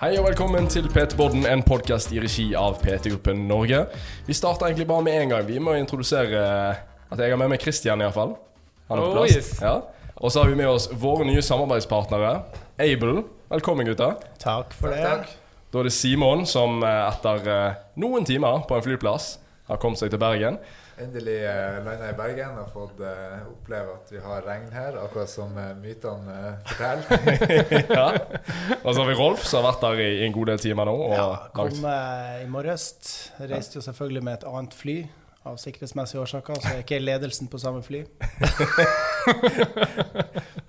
Hei og velkommen til PT-podden, en podkast i regi av PT-gruppen Norge. Vi starter egentlig bare med en gang. Vi må introdusere at jeg har med meg Christian, iallfall. Han er på Oh, plass. yes. Ja. Og så har vi med oss våre nye samarbeidspartnere. Able. Velkommen, gutta. Takk for det. Da er det Simon som eh, etter eh, noen timer på en flyplass har kommet seg til Bergen. Endelig uh, landa i Bergen og fått eh, oppleve at vi har regn her, akkurat som uh, mytene eh, forteller. ja. Og så har vi Rolf, som har vært der i, en god del timer nå. Og Ja, kom eh, i morges. Reiste jo selvfølgelig med et annet fly av sikkerhetsmessige årsaker, så er ikke ledelsen på samme fly.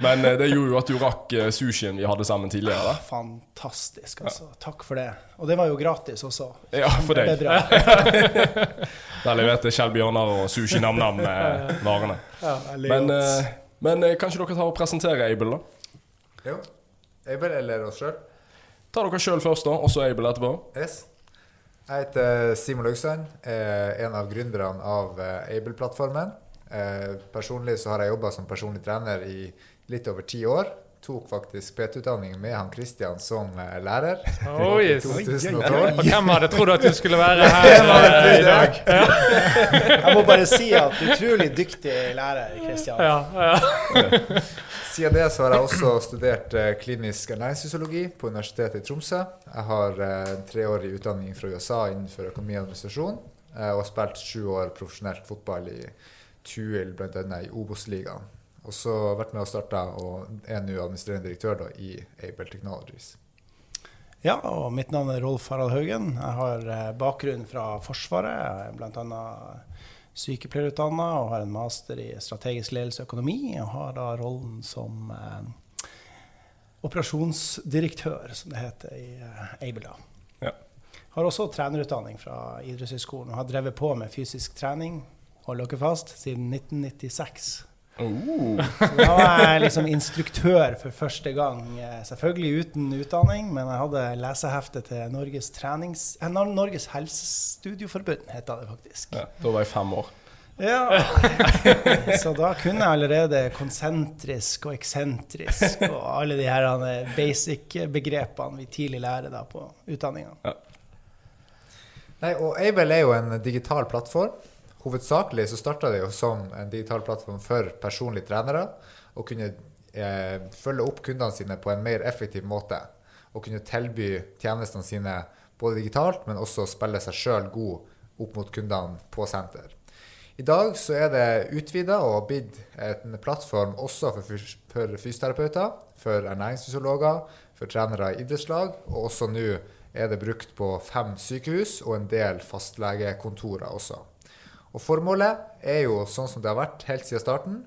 Men eh, det gjorde jo at du rakk eh, sushien vi hadde sammen tidligere. da Fantastisk, altså. Takk for det. Og det var jo gratis også. Ja, for deg. er. Der leverte Kjell Bjørnar og Sushi Nam Nam eh, varene. Ja, Men, eh, men eh, ikke dere ta og presentere Able, da? Jo. Abel eller oss sjøl? Ta dere sjøl først, da, og så Able etterpå. Yes. Jeg heter Simon Laugsand, er en av gründerne av Able-plattformen. Eh, personlig så har jeg jobba som personlig trener i litt over ti år. Tok faktisk PT-utdanning med han Kristian som eh, lærer. Oh, yes. I 2012. Og hvem hadde trodd at du skulle være her eh, i dag? Jeg må bare si at utrolig dyktig lærer, Kristian. Ja, ja. Siden det så har jeg også studert eh, klinisk ernæringsfysiologi på Universitetet i Tromsø. Jeg har en treårig utdanning fra USA innenfor økonomi og administrasjon. og har spilt sju år profesjonelt fotball i Tuil, bl.a. i Obos-ligaen. Og så vært med og starta og er nå administrerende direktør da, i Able Technologies. Ja, og mitt navn er Rolf Harald Haugen. Jeg har eh, bakgrunn fra Forsvaret. Bl.a. sykepleierutdanna og har en master i strategisk ledelse og økonomi. Og har da rollen som eh, operasjonsdirektør, som det heter i eh, Able. da. Ja. Har også trenerutdanning fra idrettshøyskolen og har drevet på med fysisk trening, hold dere fast, siden 1996. Oh. Så da var jeg liksom instruktør for første gang. eh, Selvfølgelig uten utdanning, men jeg hadde lesehefte til Norges, trenings, eh, Norges helsestudioforbund, heter det faktisk. Ja, da var jeg fem år. Ja. Så da kunne jeg allerede konsentrisk og eksentrisk og alle de her eh, basic-begrepene vi tidlig lærer da på utdanninga. Nei, og Able er jo en digital plattform. Hovedsakelig så starta det jo som en digital plattform for personlige trenere. Å kunne eh, følge opp kundene sine på en mer effektiv måte. Og kunne tilby tjenestene sine både digitalt, men også spille seg sjøl god opp mot kundene på senter. I dag så er det utvida og blitt en plattform også for, fys for fysioterapeuter, for ernæringsfysiologer, for trenere i idrettslag, og også nå er det brukt på fem sykehus og en del fastlegekontorer også. Og Formålet er jo, sånn som det har vært helt siden starten,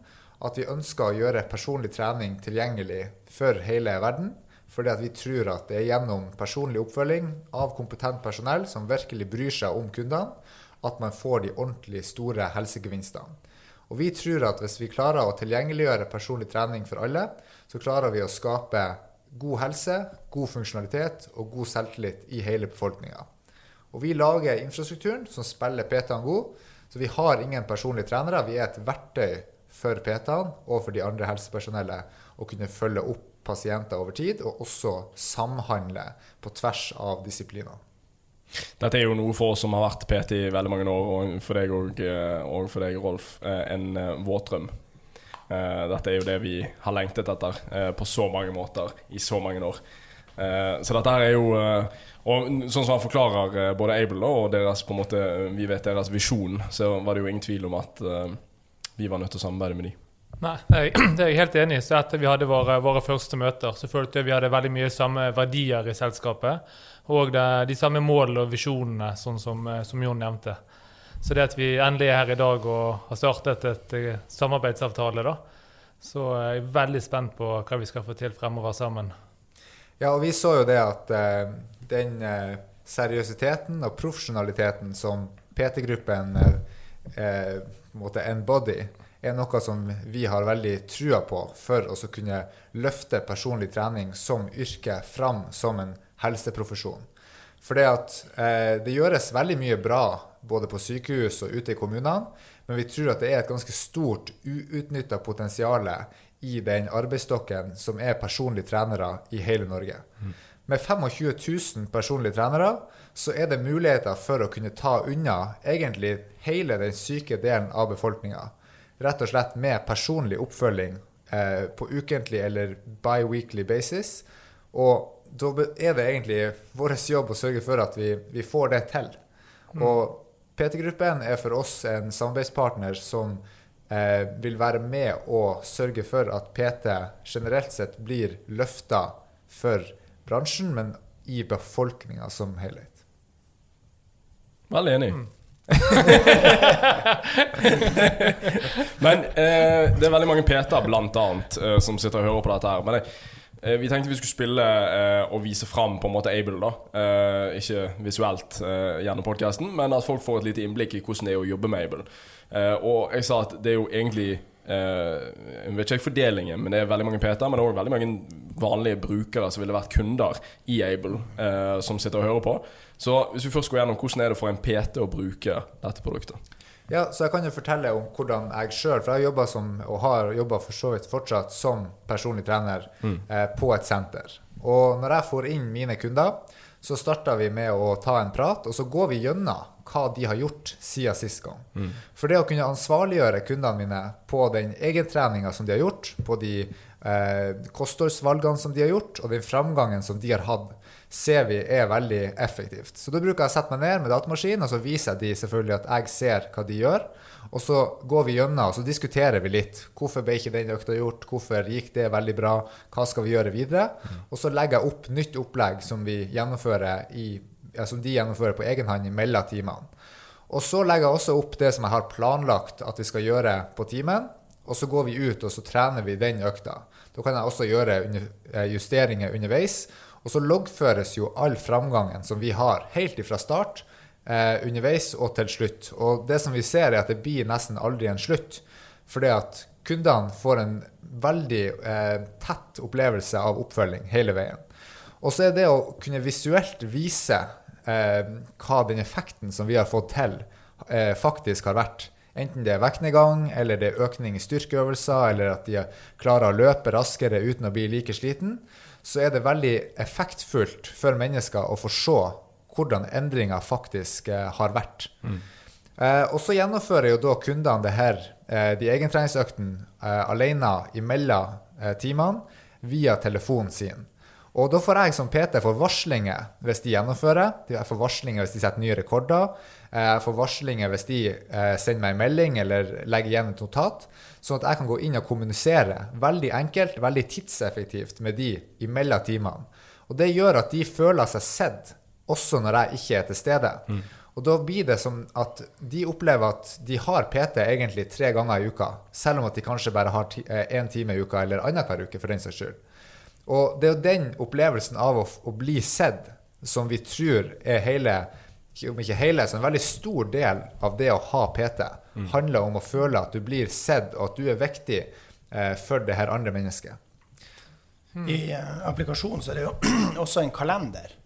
at vi ønsker å gjøre personlig trening tilgjengelig for hele verden. Fordi at vi tror at det er gjennom personlig oppfølging av kompetent personell som virkelig bryr seg om kundene, at man får de ordentlig store helsegevinstene. Og vi tror at hvis vi klarer å tilgjengeliggjøre personlig trening for alle, så klarer vi å skape god helse, god funksjonalitet og god selvtillit i hele befolkninga. Og vi lager infrastrukturen som spiller PT-en god. Så vi har ingen personlige trenere. Vi er et verktøy for PT-ene og for de andre helsepersonellet å kunne følge opp pasienter over tid, og også samhandle på tvers av disipliner. Dette er jo noe for oss som har vært PT i veldig mange år, og for deg og, og for deg, Rolf, eh, en våt våtdrøm. Eh, Dette er jo det vi har lengtet etter eh, på så mange måter i så mange år. Eh, Så dette her er jo eh, Og sånn som han forklarer eh, både Able og deres på en måte vi vet deres visjon, så var det jo ingen tvil om at vi var nødt til å samarbeide med de. Nei, det er jeg- er helt enig i. Så etter vi hadde våre, våre første møter, så følte jeg vi hadde veldig mye samme verdier i selskapet. Og det, de samme målene og visjonene, sånn som, som Jon nevnte. Så det at vi endelig er her i dag og har startet et samarbeidsavtale, da, så er jeg veldig spent på hva vi skal få til fremover sammen. Ja, og vi så jo det at eh, den eh, seriøsiteten og profesjonaliteten som PT-gruppen eh, eh, måte embody, er noe som vi har veldig trua på for å kunne løfte personlig trening som yrke fram som en helseprofesjon. For det, at, eh, det gjøres veldig mye bra både på sykehus og ute i kommunene, men vi tror at det er et ganske stort uutnytta potensial i den arbeidsstokken som er personlige trenere i hele Norge. med 25 000 personlige trenere så er det muligheter for å kunne ta unna egentlig hele den syke delen av befolkninga. Rett og slett med personlig oppfølging eh, på ukentlig eller bi-weekly basis. Og da er det egentlig vår jobb å sørge for at vi, vi får det til. Og PT-gruppen er for oss en samarbeidspartner som eh, vil være med å sørge for at PT generelt sett blir løfta for bransjen, men i befolkninga som helhet. Veldig enig. Men eh, det er veldig mange PT-er blant annet eh, som sitter og hører på dette her. Men jeg, vi tenkte vi skulle spille eh, og vise fram på en måte Able, da. Eh, ikke visuelt eh, gjennom podkasten, men at folk får et lite innblikk i hvordan det er å jobbe med Able. Eh, og jeg sa at det er jo egentlig eh, Jeg vet ikke fordelingen, men det er veldig mange PT-er. Men det er òg veldig mange vanlige brukere som ville vært kunder i Able, eh, som sitter og hører på. Så hvis vi først går gjennom hvordan er det for en PT å bruke dette produktet? Ja, så jeg kan jo fortelle om hvordan jeg sjøl For jeg har jobba som, og har jobba for så vidt fortsatt som personlig trener eh, på et senter. Og når jeg får inn mine kunder, så starter vi med å ta en prat, og så går vi gjennom hva de har gjort siden sist gang. For det å kunne ansvarliggjøre kundene mine på den egentreninga som de har gjort, på de eh, kostholdsvalgene som de har gjort, og den framgangen som de har hatt, ser vi er veldig effektivt. Så da bruker jeg å sette meg ned med datamaskinen, og så viser jeg de selvfølgelig at jeg ser hva de gjør. Og så går vi gjennom og så diskuterer vi litt. Hvorfor ble ikke den økta gjort? Hvorfor gikk det veldig bra? Hva skal vi gjøre videre? Og så legger jeg opp nytt opplegg som, vi gjennomfører i, som de gjennomfører på egen hånd mellom timene. Og så legger jeg også opp det som jeg har planlagt at vi skal gjøre på timen. Og så går vi ut og så trener vi den økta. Da kan jeg også gjøre eh, justeringer underveis. Og så loggføres jo all framgangen som vi har, helt ifra start, eh, underveis og til slutt. Og det som vi ser, er at det blir nesten aldri en slutt. Fordi at kundene får en veldig eh, tett opplevelse av oppfølging hele veien. Og så er det å kunne visuelt vise eh, hva den effekten som vi har fått til, eh, faktisk har vært. Enten det er vektnedgang, eller det er økning i styrkeøvelser, eller at de klarer å løpe raskere uten å bli like sliten, så er det veldig effektfullt for mennesker å få se hvordan endringa faktisk eh, har vært. Eh, og så gjennomfører jo da kundene det her, eh, de egentreningsøktene eh, alene imellom eh, timene via telefonen sin. Og da får jeg som PT får varslinger hvis de gjennomfører. Jeg får varslinger hvis de setter nye rekorder. Eh, Jeg får varslinger hvis de eh, sender meg en melding eller legger igjen et notat. Sånn at jeg kan gå inn og kommunisere veldig enkelt, veldig tidseffektivt med de imellom timene. Og det gjør at de føler seg sett, også når jeg ikke er til stede. Og da blir det som at de opplever at de har PT egentlig tre ganger i uka, selv om at de kanskje bare har én time i uka eller annenhver uke, for den saks skyld. Og det er jo den opplevelsen av å, å bli sett som vi tror er hele om ikke hele, så en veldig stor del av det å ha PT handler om å føle at du blir sett, og at du er viktig eh, for det her andre mennesket. I uh, applikasjonen så er det jo også en kalender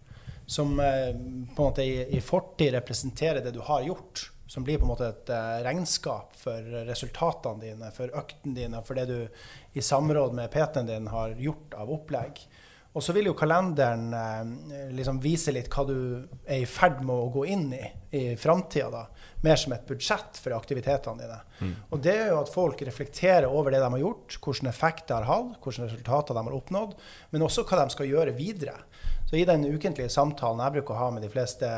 som uh, på en måte i, i fortid representerer det du har gjort. Som blir på en måte et uh, regnskap for resultatene dine, for øktene dine, for det du i samråd med PT-en din har gjort av opplegg. Og så vil jo kalenderen eh, liksom vise litt hva du er i ferd med å gå inn i i framtida. da. Mer som et budsjett for aktivitetene dine. Og det er jo at folk reflekterer over det de har gjort, hvilken effekt det har hatt, hvilke resultater de har oppnådd, men også hva de skal gjøre videre. Så i den ukentlige samtalen jeg bruker å ha med de fleste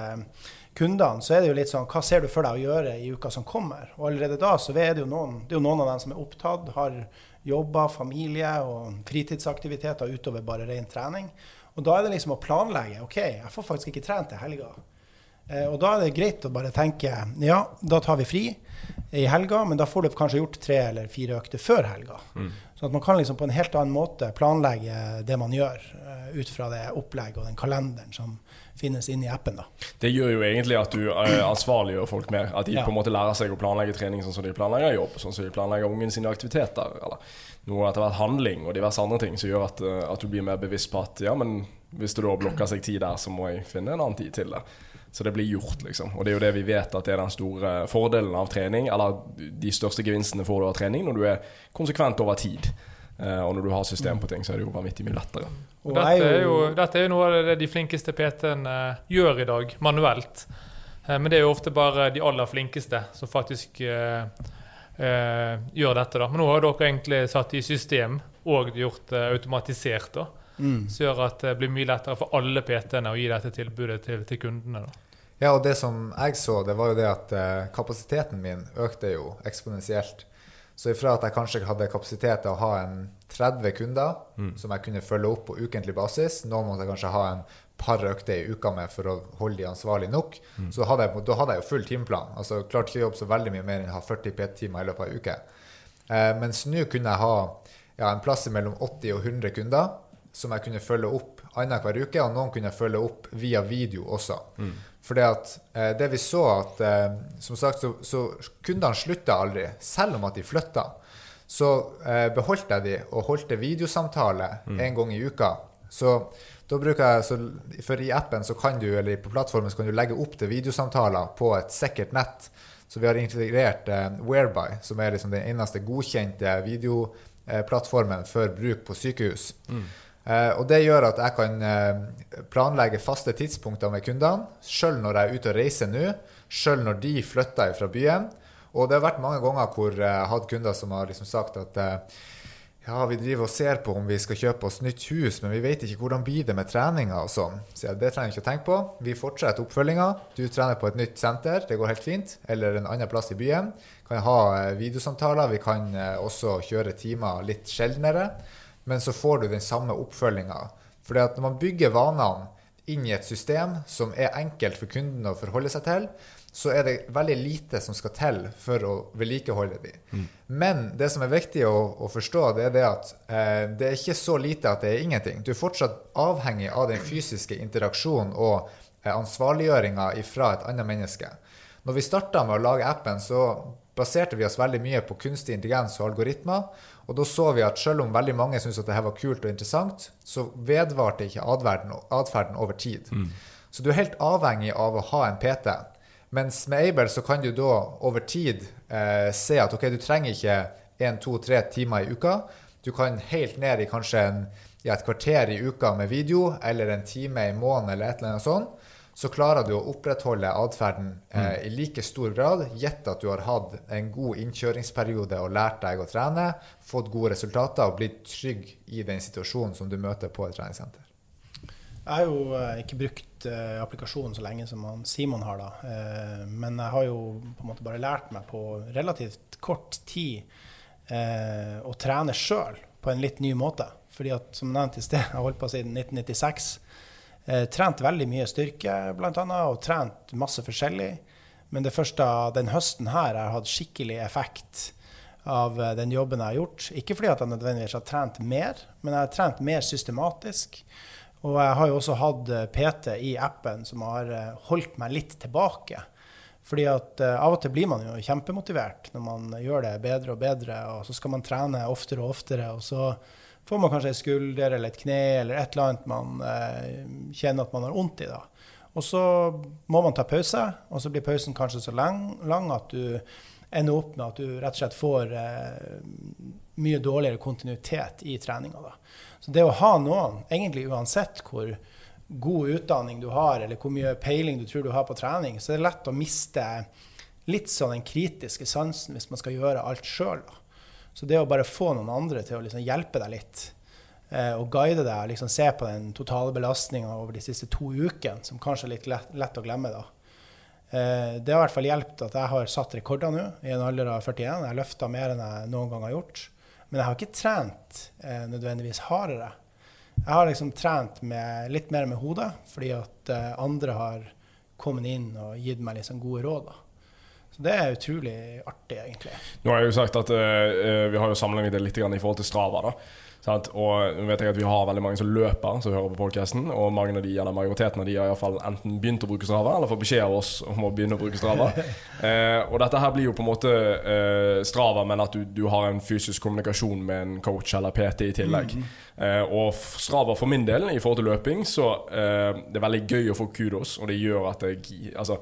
kundene, så er det jo litt sånn Hva ser du for deg å gjøre i uka som kommer? Og allerede da så er det jo noen, det er jo noen av dem som er opptatt, har jobber, familie og fritidsaktiviteter utover bare ren trening. Og da er det liksom å planlegge. OK, jeg får faktisk ikke trent til helga. Eh, og da er det greit å bare tenke ja, da tar vi fri i helga, men da får du kanskje gjort tre eller fire økter før helga. Så at man kan liksom på en helt annen måte planlegge det man gjør, eh, ut fra det opplegget og den kalenderen som finnes inni appen. da. Det gjør jo egentlig at du eh, ansvarliggjør folk mer. At de Ja. på en måte lærer seg å planlegge trening sånn som de planlegger jobb, sånn som de planlegger ungen sine aktiviteter. Eller noe etter hvert handling og diverse andre ting som gjør at, eh, at du blir mer bevisst på at ja, men hvis det da blokker seg tid der, så må jeg finne en annen tid til det. Så det blir gjort, liksom. Og det er jo det vi vet at det er den store fordelen av trening. Eller de største gevinstene får du av trening når du er konsekvent over tid. Eh, og når du har system på ting, så er det jo vanvittig mye lettere. Og dette, er jo, dette er jo noe av det de flinkeste PT-ene gjør i dag, manuelt. Eh, men det er jo ofte bare de aller flinkeste som faktisk eh, eh, gjør dette. da. Men nå har dere egentlig satt i system og gjort det automatisert. da. Mm. Som gjør at det blir mye lettere for alle PT-ene å gi dette tilbudet til, til kundene. da. Ja, og det som jeg så, det var jo det at eh, kapasiteten min økte jo eksponentielt. Så ifra at jeg kanskje hadde kapasitet til å ha en 30 kunder Mm. som jeg kunne følge opp på ukentlig basis, nå måtte jeg kanskje ha en par økter i uka med for å holde de ansvarlig nok, så hadde jeg, da hadde jeg jo full timeplan. Altså klarte ikke å jobbe så veldig mye mer enn å ha 40 PT-timer i løpet av ei uke. Eh, mens nå kunne jeg ha ja, en plass mellom 80 og 100 kunder som jeg kunne følge opp annenhver uke, og noen kunne jeg følge opp via video også. Fordi at eh, det vi så at eh, Som sagt, så, så kundene slutta aldri, selv om at de flytta. Så eh, beholdt jeg de og holdt videosamtale videosamtale en gang i uka. Så da bruker jeg, så, For i appen så kan du, eller på plattformen så kan du legge opp til videosamtaler på et sikkert nett. Så vi har integrert eh, Whereby, som er liksom den eneste godkjente videoplattformen for bruk på sykehus. Eh, og det gjør at jeg kan uh, planlegge faste tidspunkter med kundene, sjøl når jeg er ute og reiser nå, sjøl når de flytter fra byen. Og det har vært mange ganger hvor jeg har hatt kunder som har liksom sagt at uh, ja, vi driver og ser på om vi skal kjøpe oss nytt hus, men vi vet ikke hvordan blir det med treninga og sånn. Så jeg, det trenger jeg ikke å tenke på. Vi fortsetter oppfølginga. Du trener på et nytt senter, det går helt fint. Eller en annen plass i byen. Kan ha eh, videosamtaler. Vi kan eh, også kjøre timer litt sjeldnere. Men så får du den samme oppfølginga. At når man bygger vanene inn i et system som er enkelt for kunden å forholde seg til, så er det veldig lite som skal til for å vedlikeholde de. Men det som er viktig å, å forstå, det er det at eh, det er ikke så lite at det er ingenting. Du er fortsatt avhengig av den fysiske interaksjonen og eh, ansvarliggjøringa fra et annet menneske. Når vi starta med å lage appen, så baserte vi oss veldig mye på kunstig intelligens og algoritmer. Og da så vi at selv om veldig mange syntes at dette var kult og interessant, så vedvarte ikke atferden, over tid. Så du er helt avhengig av å ha en PT. Mens med Able så kan du da over tid eh, se at ok, du trenger ikke én, to, tre timer i uka. Du kan helt ned i kanskje en, ja, et kvarter i uka med video, eller en time i måneden, eller et eller annet sånt. Så klarer du å opprettholde atferden eh, i like stor grad, gitt at du har hatt en god innkjøringsperiode og lært deg å trene, fått gode resultater og blitt trygg i den situasjonen som du møter på et treningssenter. Jeg har jo eh, ikke brukt eh, applikasjonen så lenge som Simon har, da. Eh, men jeg har jo på en måte bare lært meg på relativt kort tid å trene sjøl på en litt ny måte. Fordi at, som nevnt i sted, jeg har holdt på siden 1996. Eh, trent veldig mye styrke, annet, og trent masse forskjellig. Men det første den høsten her har hatt skikkelig effekt av eh, den jobben jeg har gjort. Ikke fordi at jeg nødvendigvis har trent mer, men jeg har trent mer systematisk. Og jeg har jo også hatt eh, PT i appen som har eh, holdt meg litt tilbake. Fordi at av og til blir man jo kjempemotivert når man gjør det bedre og bedre, og så skal man trene oftere og oftere, og så får man kanskje en skulder eller et kne eller et eller annet man eh, kjenner at man har vondt i. da. Og så må man ta pause, og så blir pausen kanskje så lang, lang at du ender opp med at du rett og slett får eh, mye dårligere kontinuitet i treninga. Så det å ha noen, egentlig uansett hvor god utdanning du har, eller hvor mye peiling du tror du har på trening, så er det lett å miste litt sånn den kritiske sansen hvis man skal gjøre alt sjøl. Så det å bare få noen andre til å liksom hjelpe deg litt, eh, og guide deg, liksom se på den totale belastninga over de siste to ukene, som kanskje er litt lett, lett å glemme da. Eh, det har i hvert fall hjulpet at jeg har satt rekorder nå, i en alder av 41. Jeg har løfta mer enn jeg noen gang har gjort. Men jeg har ikke trent eh, nødvendigvis hardere. Jeg har liksom trent med, litt mer med hodet, fordi at uh, andre har kommet inn og gitt meg liksom gode råd. Da. Så det er utrolig artig, egentlig. Nå har jeg jo sagt at uh, vi har jo sammenlignet det litt i forhold til Strava. da Sant? Og nå vet jeg at vi har veldig mange som løper, som hører på podkasten. Og mange av de, eller majoriteten av de har i fall enten begynt å bruke Strava, eller får beskjed av oss om å begynne å bruke Strava. eh, og dette her blir jo på en måte eh, Strava, men at du, du, har en fysisk kommunikasjon med en coach eller PT i tillegg. Mm. Eh, og Strava for min del, i forhold til løping, så eh, det er veldig gøy å få kudos, og det gjør at jeg Altså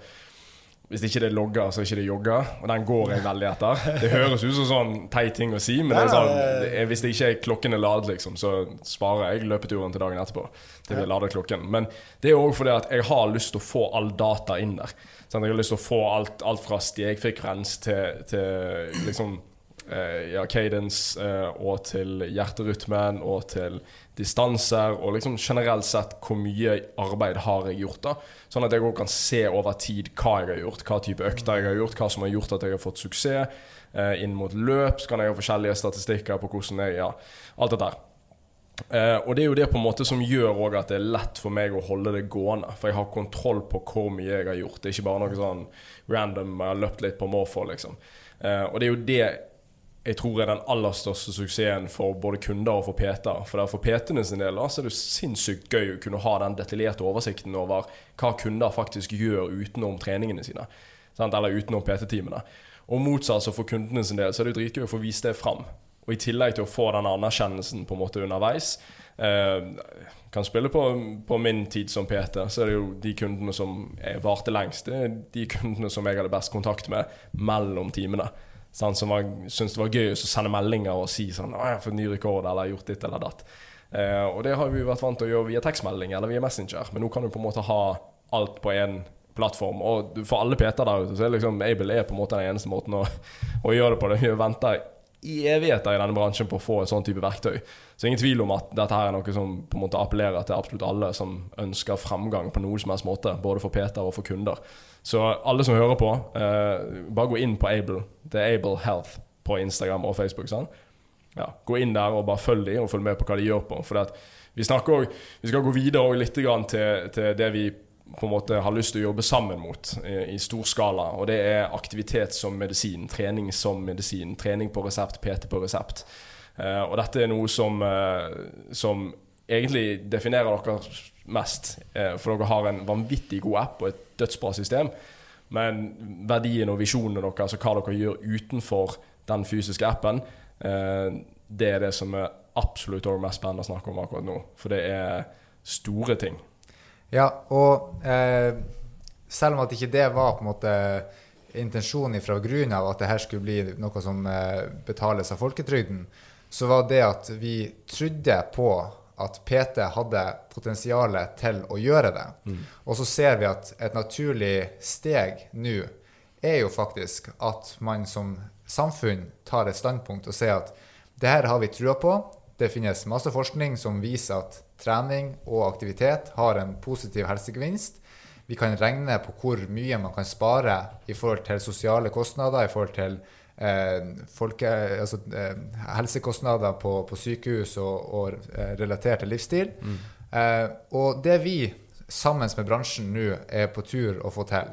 hvis ikke det er logga, så er ikke det jogga. Og den går jeg veldig etter. Det høres ut som sånn teit ting å si, men det sånn, det hvis det ikke er klokken er ladet, liksom, så sparer jeg løpeturen til dagen etterpå. Til vi lader klokken. Men det er òg fordi at jeg har lyst til å få all data inn der. Sånn, jeg har lyst til å få alt, alt fra stegfrekvens til, til liksom ja, cadence eh, og til hjerterytmen og til distanser og liksom generelt sett hvor mye arbeid har jeg gjort. da Sånn at jeg òg kan se over tid hva jeg har gjort, hva type økter jeg har gjort, hva som har gjort at jeg har fått suksess. Eh, inn mot løp så kan jeg ha forskjellige statistikker på hvordan jeg Ja, alt dette. Eh, og det er jo det på en måte som gjør at det er lett for meg å holde det gående. For jeg har kontroll på hvor mye jeg har gjort. Det er ikke bare noe sånn random jeg har løpt litt på måfå, liksom. Uh, og det er jo det jeg tror er den aller største suksessen for både kunder og for PT-er. For for PT-ene sin del så er det sinnssykt gøy å kunne ha den detaljerte oversikten over hva kunder faktisk gjør utenom treningene sine. Sant? Eller utenom PT-timene. Og motsatt så for kundene sin del så er det dritgøy å få vist det fram. Og i tillegg til å få den anerkjennelsen på en måte underveis eh, Kan spille på, på, min tid som PT, så er det jo de kundene som varte lengst. Det er de kundene som jeg hadde best kontakt med mellom timene. Sånn, som syntes det var gøy å sende meldinger og si sånn jeg har fått ny rekord', eller 'gjort ditt eller datt'. Eh, og det har vi vært vant til å gjøre via tekstmelding eller via Messenger, men nå kan du på en måte ha alt på én plattform. Og for alle PT-er der ute, så er liksom Able er på en måte den eneste måten å, å gjøre det på. Vi venter i evigheter i denne bransjen på å få et sånn type verktøy. Så ingen tvil om at dette her er noe som på en måte appellerer til absolutt alle som ønsker framgang på noen som helst måte, både for Peter og for kunder. Så alle som hører på, uh, bare gå inn på Able. Det er Able Health på Instagram og Facebook. Sånn. Ja, gå inn der og bare følg dem og følg med på hva de gjør på. For vi, også, vi skal gå videre litt til, til det vi på en måte har lyst til å jobbe sammen mot i, i stor skala. Og det er aktivitet som medisin, trening som medisin. Trening på resept, PT på resept. Uh, og dette er noe som, uh, som egentlig definerer dere mest. Uh, for dere har en vanvittig god app og et dødsbra system. Men verdien og visjonene deres, altså hva dere gjør utenfor den fysiske appen, det er det som er absolutt mest spennende å snakke om akkurat nå. For det er store ting. Ja, og eh, selv om at ikke det var på en måte intensjonen fra grunnen av at det her skulle bli noe som eh, betales av folketrygden, så var det at vi trodde på at PT hadde potensialet til å gjøre det. Mm. Og så ser vi at et naturlig steg nå er jo faktisk at man som samfunn tar et standpunkt og sier at det her har vi trua på. Det finnes masse forskning som viser at trening og aktivitet har en positiv helsegevinst. Vi kan regne på hvor mye man kan spare i forhold til sosiale kostnader, i forhold til folke, altså, eh, helsekostnader på, på, sykehus og, og eh, relatert til livsstil. Mm. Eh, og det vi sammen med bransjen nå er på tur å få til,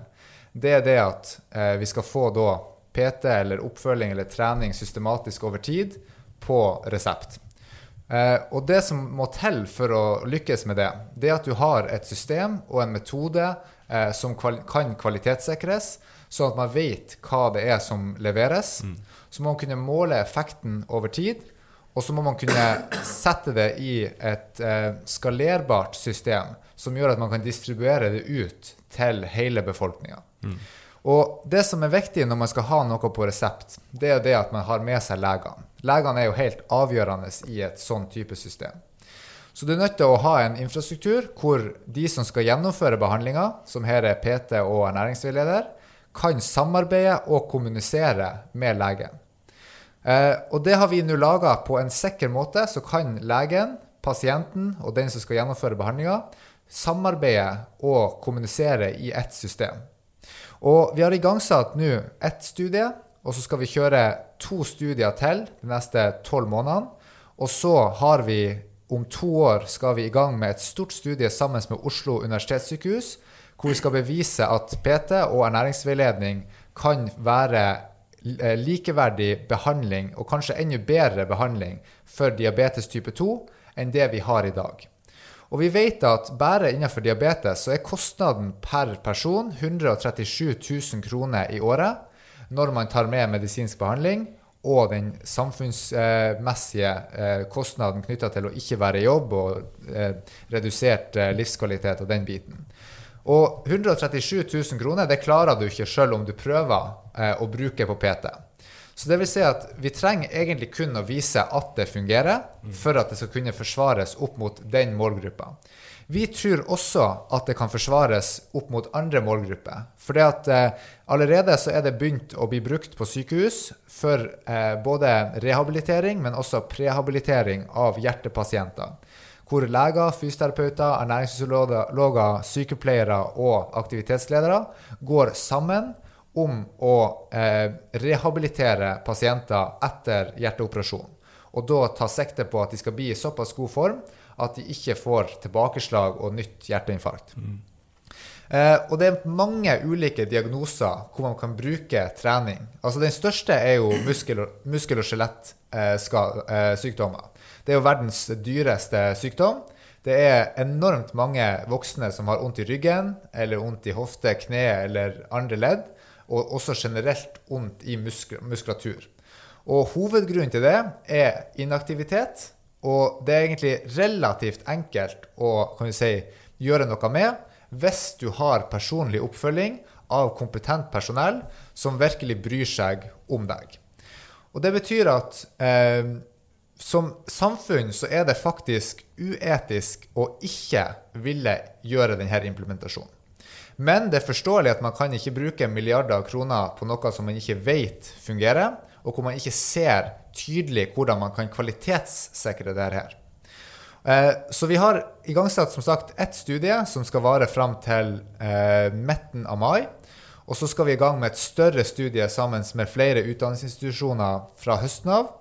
det er det at eh, vi skal få da PT eller oppfølging eller trening systematisk over tid på resept. Eh, og det som må til for å lykkes med det, det er at du har et system og en metode eh, som kval kan kvalitetssikres, sånn at man vet hva det er som leveres. Mm. Så må man kunne måle effekten over tid, og så må man kunne sette det i et eh, skalerbart system som gjør at man kan distribuere det ut til hele befolkninga. Mm. Og det som er viktig når man skal ha noe på resept, det er det at man har med seg legene. Legene er jo helt avgjørende i et sånn type system. Så du er nødt til å ha en infrastruktur hvor de som skal gjennomføre behandlinga, som her er PT og ernæringsveileder, kan samarbeide og kommunisere med legen. Eh, og det har vi nå laga på en sikker måte, så kan legen, pasienten og den som skal gjennomføre behandlinga, samarbeide og kommunisere i ett system. Og vi har igangsatt nå ett studie, og så skal vi kjøre to studier til de neste tolv månedene. Og så har vi om to år skal vi i gang med et stort studie sammen med Oslo universitetssykehus, hvor vi skal bevise at PT og ernæringsveiledning kan være eh, likeverdig behandling, og kanskje enda bedre behandling, for diabetes type 2 enn det vi har i dag. Og vi vet at bare innenfor diabetes så er kostnaden per person 137 000 kroner i året når man tar med medisinsk behandling og den samfunnsmessige eh, kostnaden knytta til å ikke være i jobb og eh, redusert livskvalitet og den biten. Og 137 000 kroner det klarer du ikke sjøl om du prøver eh, å bruke på PT. Så det vil si at vi trenger egentlig kun å vise at det fungerer, for at det skal kunne forsvares opp mot den målgruppa. Vi tror også at det kan forsvares opp mot andre målgrupper. For eh, allerede så er det begynt å bli brukt på sykehus for eh, både rehabilitering, men også prehabilitering av hjertepasienter. Hvor leger, fysioterapeuter, ernæringsfysiologer, sykepleiere og aktivitetsledere går sammen om å eh, rehabilitere pasienter etter hjerteoperasjon. Og da ta sikte på at de skal bli i såpass god form at de ikke får tilbakeslag og nytt hjerteinfarkt. Mm. Eh, og det er mange ulike diagnoser hvor man kan bruke trening. Altså Den største er jo muskel- og, skjelettsykdommer. Eh, eh det er jo verdens dyreste sykdom. Det er enormt mange voksne som har vondt i ryggen eller vondt i hofte, kne eller andre ledd og også generelt vondt i muskulatur. Og Hovedgrunnen til det er inaktivitet, og det er egentlig relativt enkelt å si, gjøre noe med hvis du har personlig oppfølging av kompetent personell som virkelig bryr seg om deg. Og Det betyr at eh, som samfunn så er det faktisk uetisk å ikke ville gjøre denne implementasjonen. Men det er forståelig at man kan ikke bruke milliarder av kroner på noe som man ikke vet fungerer, og hvor man ikke ser tydelig hvordan man kan kvalitetssikre dette. Eh, så vi har igangsatt som sagt ett studie som skal vare fram til eh, midten av mai. Og så skal vi i gang med et større studie sammen med flere utdanningsinstitusjoner fra høsten av.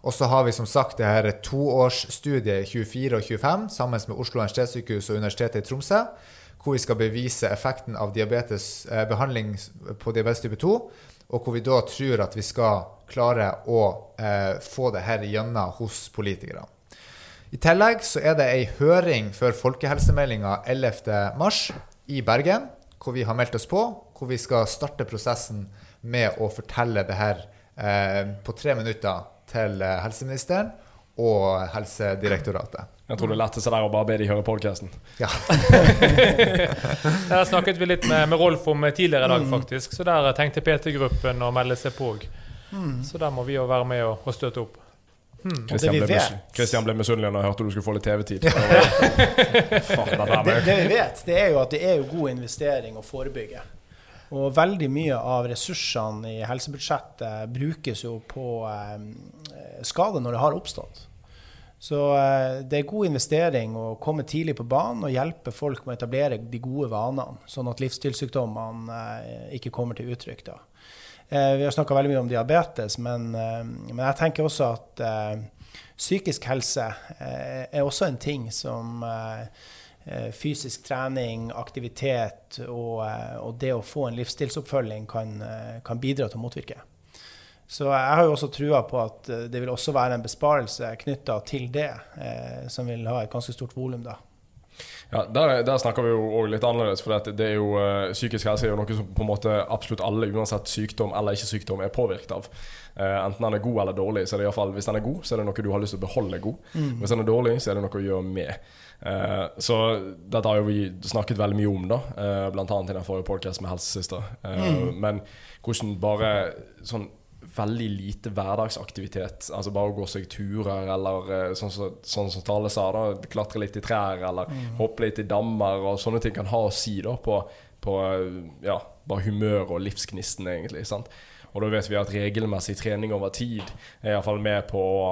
Og så har vi som sagt det her toårsstudiet 24 og 25 sammen med Oslo universitetssykehus og Universitetet i Tromsø hvor vi skal bevise effekten av diabetes, eh, behandling på diabetes type 2, og hvor vi da tror at vi skal klare å eh, få det her gjennom hos politikere. I tillegg så er det ei høring før folkehelsemeldinga 11.3 i Bergen, hvor vi har meldt oss på, hvor vi skal starte prosessen med å fortelle det her eh, på tre minutter til eh, helseministeren og Helsedirektoratet. Jeg tror det letteste der å bare be de høre podkasten. Ja. der snakket vi litt med, med, Rolf om tidligere i dag, mm. faktisk. Så der tenkte PT-gruppen å melde seg på. Mm. Så der må vi jo være med og, og støtte opp. Hmm. Christian, ble Christian, ble misunnelig da jeg hørte du skulle få litt TV-tid. det, det, vi vet, det er jo at det er jo god investering å forebygge. Og veldig mye av ressursene i helsebudsjettet brukes jo på eh, skade når det har oppstått. Så eh, det er god investering å komme tidlig på banen og hjelpe folk med å etablere de gode vanene, sånn at livsstilssykdommene eh, ikke kommer til uttrykk. da. Vi har snakka veldig mye om diabetes, men, men, jeg tenker også at psykisk helse er også en ting som fysisk trening, aktivitet og, og, det å få en livsstilsoppfølging kan, kan bidra til å motvirke. Så jeg har jo også trua på at eh, det vil også være en besparelse knytta til det, eh, som vil ha et ganske stort volum da. Ja, der, der, snakker vi jo òg litt annerledes. For det er jo, psykisk helse er jo noe som på en måte absolutt alle, uansett sykdom eller ikke sykdom, er påvirket av. Eh, enten den er god eller dårlig. så er det i fall, Hvis den er god, så er det noe du har lyst til å beholde god. Mm. Hvis den er dårlig, så er det noe å gjøre med. Uh, så dette har jo vi snakket veldig mye om, da. Uh, blant annet i den forrige podkasten med helsesøster. Mm. Men hvordan bare sånn veldig lite hverdagsaktivitet. Altså bare å gå seg turer, eller eh, sånn som så, sånn Tale sa, da, klatre litt i trær, eller mm. hoppe litt i dammer, og sånne ting kan ha å si da på, på ja, bare humør og livsgnisten, egentlig. sant? Og da vet vi at regelmessig trening over tid er iallfall med på å,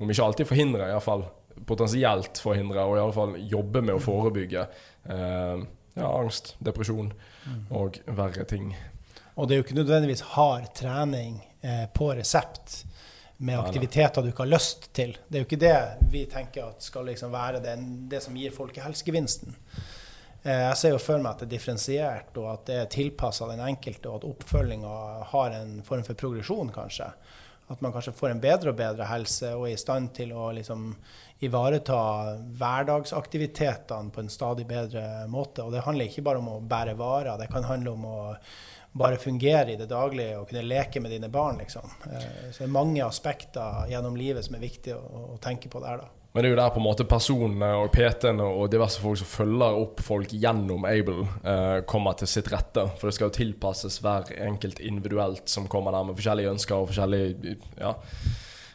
om ikke alltid forhindre, iallfall potensielt forhindre, og iallfall jobbe med å forebygge eh, ja, angst, depresjon og verre ting. Og det er jo ikke nødvendigvis hard trening eh, på resept med aktiviteter du ikke har lyst til. Det er jo ikke det vi tenker at skal liksom være det, det som gir folkehelsegevinsten. Eh, jeg ser jo for meg at det er differensiert, og at det er tilpassa den enkelte, og at oppfølginga har en form for progresjon, kanskje. At man kanskje får en bedre og bedre helse og er i stand til å liksom ivareta hverdagsaktivitetene på en stadig bedre måte. Og det handler ikke bare om å bære varer, det kan handle om å bare fungere i det daglige og kunne leke med dine barn. Liksom. Eh, så det er mange aspekter gjennom livet som er viktig å, å tenke på der. da. Men det er jo der på en måte personene og PT-ene og diverse folk som følger opp folk gjennom Able, eh, kommer til sitt rette. For det skal jo tilpasses hver enkelt individuelt som kommer der med forskjellige ønsker og forskjellige ja,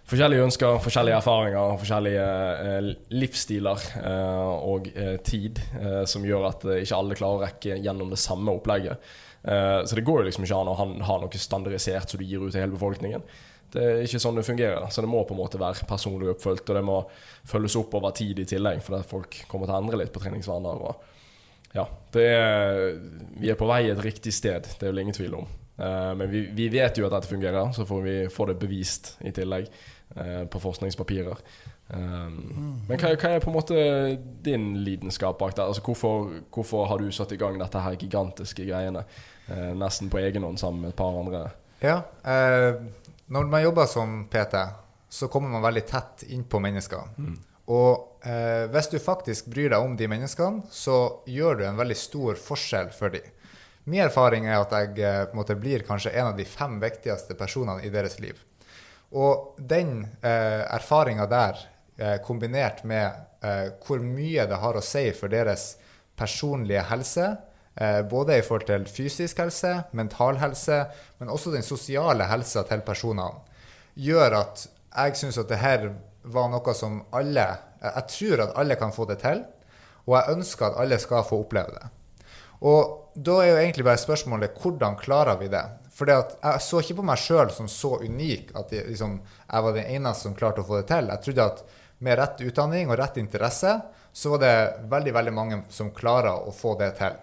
forskjellige ønsker, forskjellige erfaringer, forskjellige eh, livsstiler eh, og eh, tid eh, som gjør at eh, ikke alle klarer å rekke gjennom det samme opplegget. Så det går jo liksom ikke an å ha noe standardisert som du gir ut til hele befolkningen. Det er ikke sånn det fungerer. Så det må på en måte være personlig oppfølgt, og det må følges opp over tid i tillegg, fordi folk kommer til å endre litt på treningsvaner. Og ja, det er, vi er på vei et riktig sted, det er det ingen tvil om. Uh, men vi, vi, vet jo at dette fungerer, så får vi få det bevist i tillegg uh, på forskningspapirer. Um, men hva, hva, er på en måte din lidenskap bak det? Altså, hvorfor, hvorfor, har du satt i gang dette her gigantiske greiene nesten på egen hånd sammen med et par andre? Ja, når man jobber som PT, så kommer man veldig tett innpå mennesker. Mm. Og eh, hvis du faktisk bryr deg om de menneskene, så gjør du en veldig stor forskjell for dem. Min erfaring er at jeg eh, måte blir kanskje en av de fem viktigste personene i deres liv. Og den eh, erfaringa der, eh, kombinert med eh, hvor mye det har å si for deres personlige helse, både i forhold til fysisk helse, mental helse, men også den sosiale helsa til personene, gjør at jeg syns at det her var noe som alle Jeg tror at alle kan få det til, og jeg ønsker at alle skal få oppleve det. Og da er jo egentlig bare spørsmålet hvordan klarer vi det? For jeg så ikke på meg sjøl som så unik at jeg, liksom, jeg var den eneste som klarte å få det til. Jeg trodde at med rett utdanning og rett interesse, så var det veldig, veldig mange som klarer å få det til.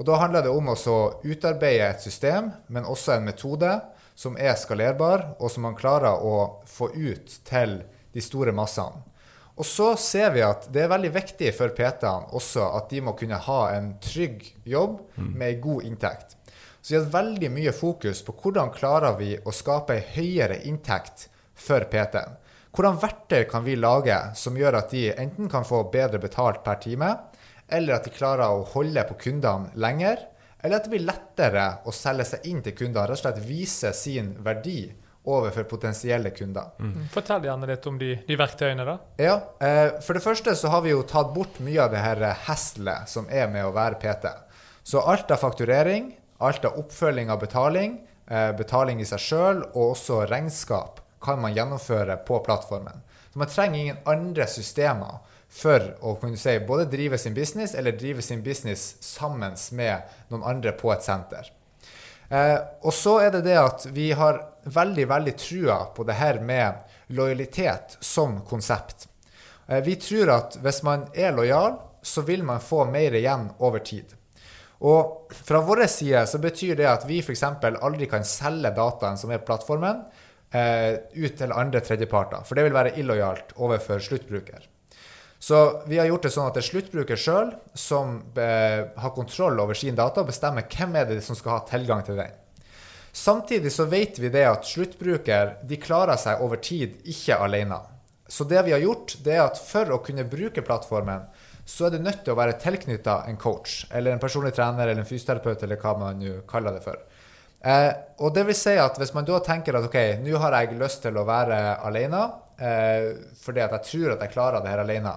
Og Da handler det om å utarbeide et system, men også en metode som er skalerbar, og som man klarer å få ut til de store massene. Og så ser vi at det er veldig viktig for PT-ene også at de må kunne ha en trygg jobb med med god inntekt. Så vi har veldig mye fokus på hvordan klarer vi å skape en høyere inntekt for PT-en. Hvordan verktøy kan vi lage som gjør at de enten kan få bedre betalt per time, eller at de klarer å holde på kundene lenger, eller at det blir lettere å selge seg inn til kundene, rett og slett vise sin verdi overfor potensielle kunder. Mm. mm. Fortell gjerne litt om de, de, verktøyene, da. Ja, eh, For det første så har vi jo tatt bort mye av det her heslet som er med å være PT. Så alt av fakturering, alt av oppfølging av betaling, eh, betaling i seg sjøl og også regnskap kan man gjennomføre på plattformen. Så man trenger ingen andre systemer for å kunne si både drive sin business eller drive sin business sammen med noen andre på et senter. Eh, og så er det det at vi har veldig, veldig trua på det her med lojalitet som konsept. Eh, vi tror at hvis man er lojal, så vil man få mer igjen over tid. Og fra vår side så betyr det at vi f.eks. aldri kan selge dataen som er plattformen, eh, ut til andre tredjeparter. For det vil være illojalt overfor sluttbruker. Så vi har gjort det sånn at det er sluttbruker sjøl som eh, har kontroll over sin data og bestemmer hvem er det som skal ha tilgang til den. Samtidig så vet vi det at sluttbruker de klarer seg over tid ikke alene. Så det vi har gjort, det er at for å kunne bruke plattformen, så er du nødt til å være tilknytta en coach eller en personlig trener eller en fysioterapeut eller hva man nå kaller det for. Eh, og det vil si at Hvis man da tenker at ok, nå har jeg lyst til å være alene eh, fordi at jeg tror at jeg klarer det her alene,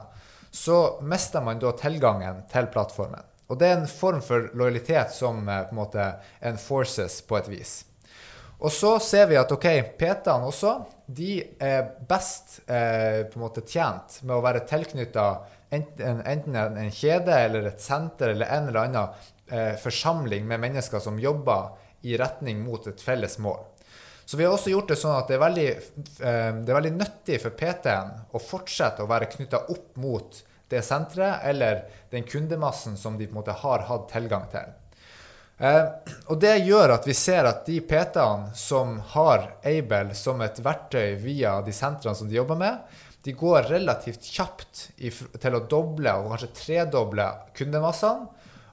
så mister man da tilgangen til plattformen. Og det er en form for lojalitet som eh, på en måte enforces på et vis. Og så ser vi at ok, PT-ene også de er best eh, på en måte tjent med å være tilknytta enten, enten, en kjede eller et senter eller en eller annen eh, forsamling med mennesker som jobber i retning mot et felles mål. Så vi har også gjort det sånn at det er veldig, eh, det er veldig nyttig for PT-en å fortsette å være knytta opp mot det senteret eller den kundemassen som de på en måte har hatt tilgang til. Eh, og Det gjør at vi ser at de PT-ene som har Able som et verktøy via de sentrene som de jobber med, de går relativt kjapt til å doble og kanskje tredoble kundemassene,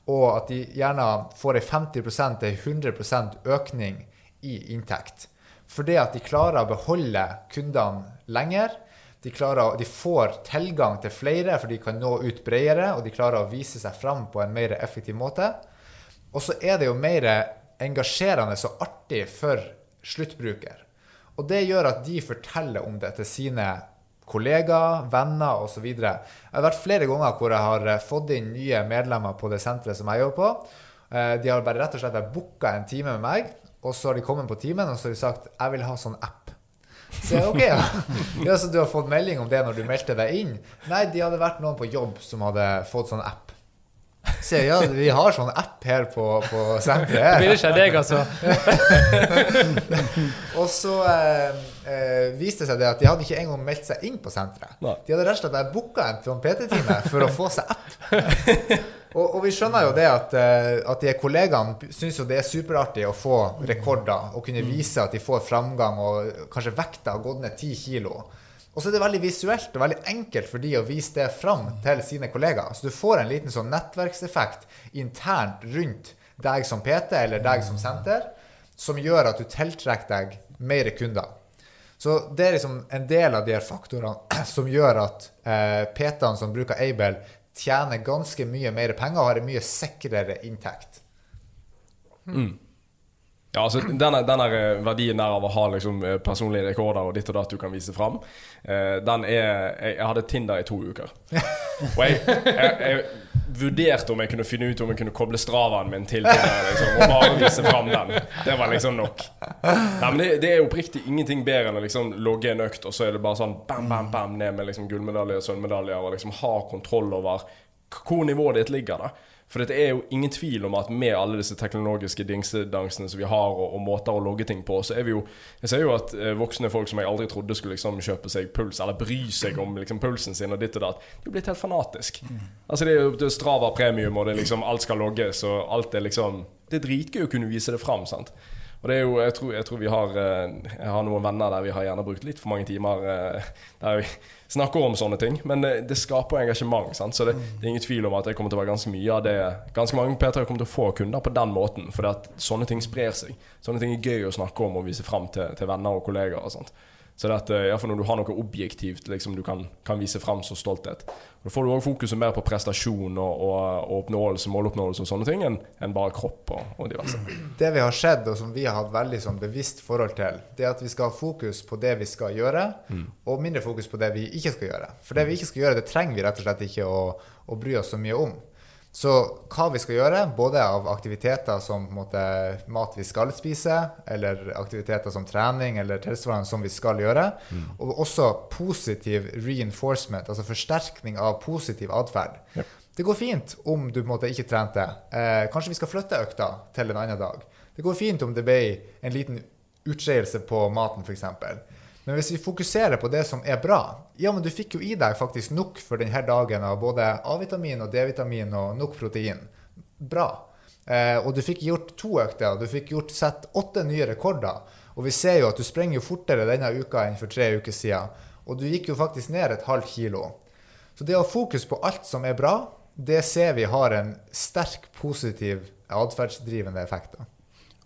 og at de gjerne får en 50-100% økning i inntekt. Fordi at de klarer å beholde kundene lenger. De, klarer, de, får tilgang til flere, for de kan nå ut bredere, og de klarer å vise seg fram på en mer effektiv måte. Og så er det jo mer engasjerende og artig for sluttbruker. Og det gjør at de forteller om det til sine kollegaer, venner osv. Jeg har vært flere ganger hvor jeg har eh, fått inn nye medlemmer på det senteret som jeg jobber på. Eh, De har bare rett og slett booka en time med meg, og så har de kommet på timen og så har de sagt jeg vil ha sånn app. Så jeg, ok, ja. ja. Så du har fått melding om det når du meldte deg inn? Nei, de hadde vært noen på jobb som hadde fått sånn app. Så jeg, ja, vi har sånn app her på, på Det blir ikke deg, altså. Og så eh, eh, viste seg det at de hadde ikke engang meldt seg inn på senteret. Nei. De hadde rett og slett bare booka en trompetetime for å få seg app. Og, og vi skjønner jo det at, eh, at de kollegaene syns jo det er superartig å få rekorder og kunne vise at de får framgang, og kanskje vekta har gått ned ti kilo. Og så er det veldig visuelt og veldig enkelt for de å vise det fram til sine kollegaer. Så du får en liten sånn nettverkseffekt internt rundt deg som PT eller deg som senter, som gjør at du tiltrekker deg mer kunder. Så det er liksom en del av de her faktorene som gjør at eh, PT-ene som bruker Able, tjener ganske mye mer penger og har en mye sikrere inntekt. Ja, altså denne, denne eh, verdien der av å ha liksom eh, personlige rekorder og ditt og datt du kan vise fram, eh, den er jeg, jeg hadde Tinder i to uker. Og jeg, jeg, jeg vurderte om jeg kunne finne ut om jeg kunne koble stravaen min til Tinder liksom, og bare vise fram den. Det var liksom nok. Nei, men det, det er oppriktig ingenting bedre enn å liksom logge en økt, og så er det bare sånn bam, bam, bam ned med liksom gullmedaljer og sølvmedaljer, og liksom ha kontroll over hvor nivået ditt ligger. da for det er jo ingen tvil om at med alle disse teknologiske dingsedangsene som vi har, og, og måter å logge ting på, så er vi jo Jeg ser jo at eh, voksne folk som jeg aldri trodde skulle liksom kjøpe seg puls, eller bry seg om liksom pulsen sin og ditt og datt, de er blitt helt fanatisk. Altså Det er jo Strava premium, og det liksom alt skal logges, og alt er liksom Det er dritgøy å kunne vise det fram, sant. Og det er jo, jeg tror, jeg tror vi har eh, Jeg har noen venner der vi har gjerne brukt litt for mange timer eh, der vi snakker om sånne ting. Men eh, det skaper engasjement. Sant? Så det, det er ingen tvil om at det kommer til å være ganske mye av det Ganske mange P3 kommer til å få kunder på den måten. For at sånne ting sprer seg. Sånne ting er gøy å snakke om og vise fram til, til venner og kollegaer. og sånt. Så det at, eh, fall når du har noe objektivt liksom du kan, kan vise fram som stolthet. Og Da får du også fokuset mer på prestasjon og, og, oppnåelse, måloppnåelse og sånne ting, enn en bare kropp og, og diverse. Det vi har sett, og som vi har hatt veldig sånn bevisst forhold til, det er at vi skal ha fokus på det vi skal gjøre, og mindre fokus på det vi ikke skal gjøre. For det vi ikke skal gjøre, det trenger vi rett og slett ikke å, å bry oss så mye om. Så hva vi skal gjøre, både av aktiviteter som måte, mat vi skal spise, eller aktiviteter som trening eller tilsvarende som vi skal gjøre, og også positiv reinforcement, altså forsterkning av positiv atferd. Det går fint om du måte ikke trente. Eh, kanskje vi skal flytte økta til en annen dag. Det går fint om det ble en liten utskeielse på maten, f.eks. Men hvis vi fokuserer på det som er bra Ja, men du fikk jo i deg faktisk nok for denne dagen av både A-vitamin og D-vitamin og nok protein. Bra. Eh, og du fikk gjort to økter, og du fikk gjort sett åtte nye rekorder. Og vi ser jo at du sprenger jo fortere denne uka enn for tre uker siden. Og du gikk jo faktisk ned et halvt kilo. Så det å ha fokus på alt som er bra, det ser vi har en sterk positiv atferdsdrivende effekt.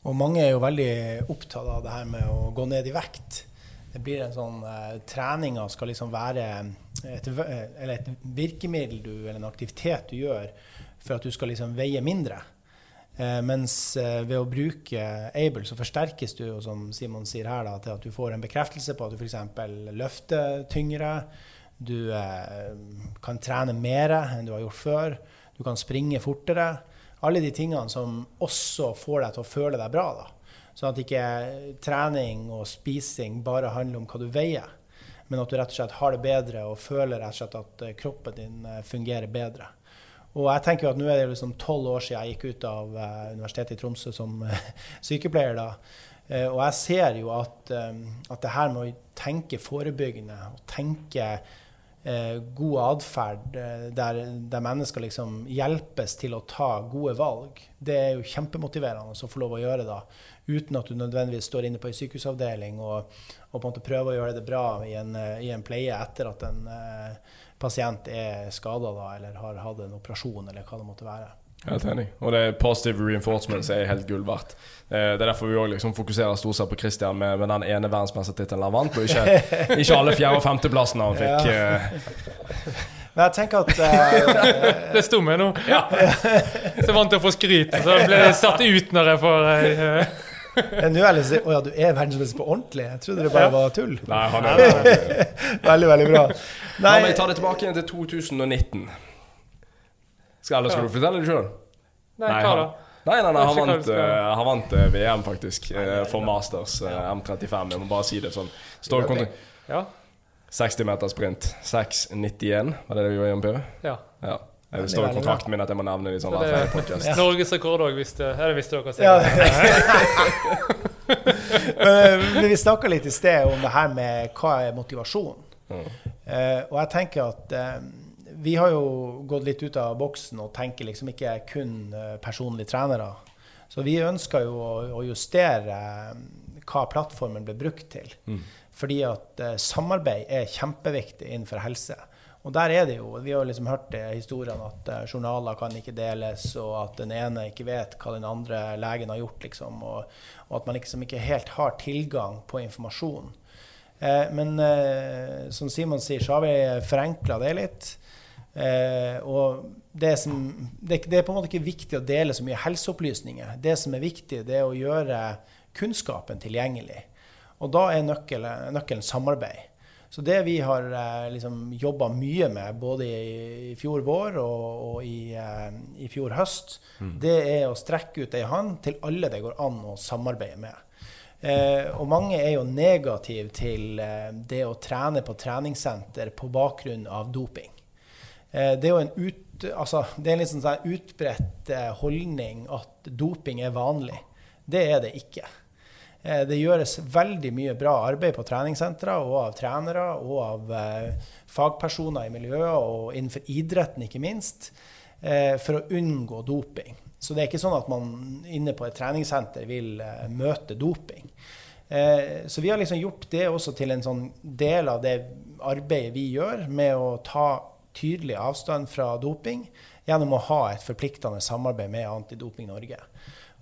Og mange er jo veldig opptatt av det her med å gå ned i vekt. Det blir en sånn uh, Treninga skal liksom være et, eller et virkemiddel du, eller en aktivitet du gjør for at du skal liksom veie mindre. Uh, mens uh, ved å bruke Able så forsterkes du og som Simon sier her, da, til at du får en bekreftelse på at du f.eks. løfter tyngre. Du uh, kan trene mer enn du har gjort før. Du kan springe fortere. Alle de tingene som også får deg til å føle deg bra. da. Sånn at ikke trening og spising bare handler om hva du veier, men at du rett og slett har det bedre og føler rett og slett at eh, kroppen din eh, fungerer bedre. Og jeg tenker jo at nå er det liksom tolv år siden jeg gikk ut av eh, Universitetet i Tromsø som sykepleier. da. Og jeg ser jo at, at det her med å tenke forebyggende og tenke god atferd der, der mennesker liksom hjelpes til å ta gode valg, det er jo kjempemotiverende å få lov å gjøre da, uten at du nødvendigvis står inne på en sykehusavdeling og, og på en måte prøver å gjøre det bra i en, i en pleie etter at en eh, pasient er skada eller har hatt en operasjon, eller hva det måtte være. Helt enig. Og det positive reinforcement er helt gull verdt. Eh, Det er derfor vi også liksom fokuserer stort sett på Christian med, med den ene verdensmestertittelen han vant, og ikke, ikke alle fjerde- og femteplassene han fikk. eh. Men jeg tenker at uh, Det sto meg nå. Så vant til å få skryt, så ble jeg satt ut når jeg får eh, Eh, Nå er jeg litt sånn, Å ja, du er verdensmester på ordentlig? Jeg trodde det bare var tull. Nei, han er det. Veldig, veldig bra. La men jeg tar det tilbake igjen til 2019. Skal, eller skal Ja. du fortelle det sjøl? Nei, hva da? Nei, nei, nei, han ikke hva vant, uh, eh, han vant uh, VM, faktisk, uh, for Masters eh, M35. Jeg må bare si det sånn. Står kontra- Ja? 60 meter sprint. 6,91, var det det vi var i MPV? ja. Ja. Det Veldig, står i kontrakten min at jeg må nevne det i sånn ferie podcast. Norgesrekord òg, hvis det visste dere Ja, sikkert. Men vi snakka litt i sted om det her med hva er motivasjon. Mm. Uh, og jeg tenker at uh, vi har jo gått litt ut av boksen og tenker liksom ikke kun eh, personlige trenere. Så vi ønsker jo å, å justere eh, hva plattformen ble brukt til. Mm. Fordi at eh, samarbeid er kjempeviktig innenfor helse. Og der er det jo, Vi har liksom hørt det historiene at eh, journaler kan ikke deles, og at den ene ikke vet hva den andre legen har gjort. liksom, Og, og at man liksom ikke helt har tilgang på informasjon. Eh, men eh, som Simon sier, så har vi forenkla det litt. Eh, og det, som, det, det er på en måte ikke viktig å dele så mye helseopplysninger. Det som er viktig, det er å gjøre kunnskapen tilgjengelig. Og da er nøkkelen, nøkkelen samarbeid. Så det vi har eh, liksom jobba mye med, både i, fjor vår og, og i, eh, i fjor høst, det er å strekke ut ei hånd til alle det går an å samarbeide med. Eh, og mange er jo negative til eh, det å trene på treningssenter på bakgrunn av doping. Eh, det er jo en ut, altså, det en liksom sånn sånn utbredt eh, holdning at doping er vanlig. Det er det ikke. Eh, Det gjøres veldig mye bra arbeid på treningssentre og av trenere og av eh, fagpersoner i miljøet og innenfor idretten, ikke minst, eh, for å unngå doping. Så det er ikke sånn at man inne på et treningssenter vil møte doping. Så vi har liksom gjort det også til en sånn del av det arbeidet vi gjør med å ta tydelig avstand fra doping gjennom å ha et forpliktende samarbeid med Antidoping Norge.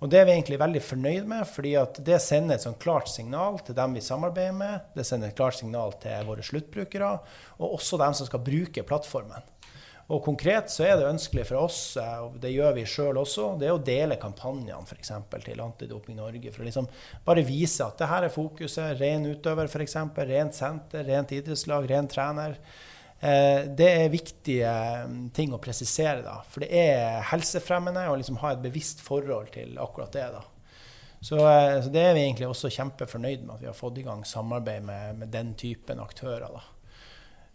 Og det er vi egentlig veldig fornøyd med, fordi det sender et sånn klart signal til dem vi samarbeider med. Det sender et klart signal til våre sluttbrukere, og også dem som skal bruke plattformen. Og konkret så er det ønskelig for oss, eh, og det gjør vi sjøl også, det er å dele kampanjene eksempel, til Antidoping Norge. For å liksom bare vise at det her er fokuset. Ren utøver, f.eks. Rent senter, rent idrettslag, ren trener. Eh, Det er viktige mm, ting å presisere, da. For det er helsefremmende å liksom ha et bevisst forhold til akkurat det. da. Så, eh, så det er vi egentlig også kjempefornøyd med, at vi har fått i gang samarbeid med, med den typen aktører. da.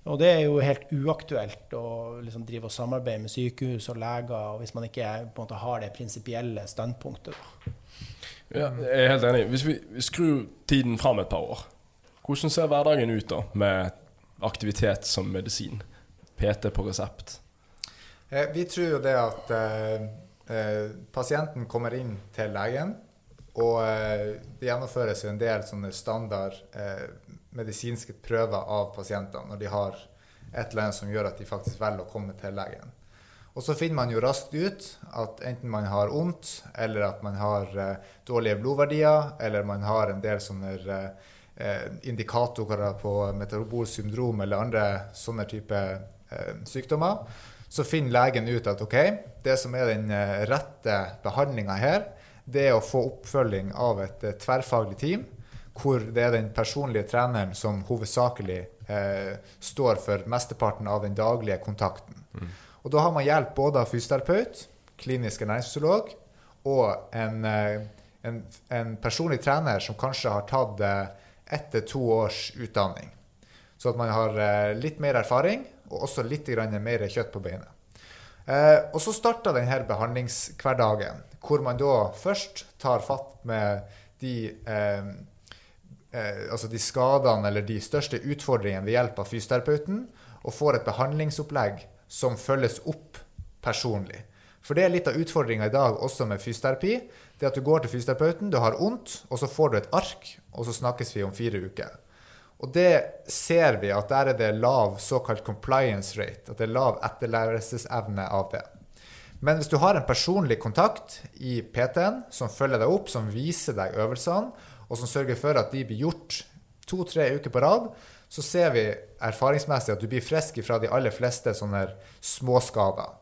Og det er jo helt uaktuelt å liksom drive og samarbeide med sykehus og leger og hvis man ikke måte har det prinsipielle standpunktet. da. Ja, jeg er helt enig. Hvis vi skrur tiden fram et par år, hvordan ser hverdagen ut da med aktivitet som medisin? PT på resept? Eh, Vi tror jo det at eh, eh, pasienten kommer inn til legen, og eh, det gjennomføres en del sånne standard eh, medisinske prøver av pasientene når de har et eller annet som gjør at de faktisk velger å komme til legen. Og så finner man jo raskt ut at enten man har vondt, eller at man har eh, dårlige blodverdier, eller man har en del sånne eh, indikatorer på metabolsk syndrom eller andre sånne type eh, sykdommer, så finner legen ut at ok, det som er den eh, rette behandlinga her, det er å få oppfølging av et eh, tverrfaglig team, hvor det er den personlige treneren som hovedsakelig eh, står for mesteparten av den daglige kontakten. Og da har man hjelp både av fysioterapeut, klinisk ernæringsfysiolog og en, eh, en, en personlig trener som kanskje har tatt eh, ett til to års utdanning. Så at man har eh, litt mer erfaring og også litt mer kjøtt på beinet. Eh, og så starta denne behandlingshverdagen, hvor man da først tar fatt med de, eh, eh, altså de skadene eller de største utfordringene ved hjelp av fysioterapeuten, og får et behandlingsopplegg som følges opp personlig. For det er litt av utfordringa i dag også med fysioterapi. Det at du går til fysioterapeuten, du har vondt, og så får du et ark, og så snakkes vi om fire uker. Og det ser vi at der er det lav såkalt compliance rate, at det er lav etterlærelsesevne av det. Men hvis du har en personlig kontakt i PT-en som følger deg opp, som viser deg øvelsene, og som sørger for at de blir gjort to-tre uker på rad, så ser vi erfaringsmessig at du blir frisk fra de aller fleste sånne småskader.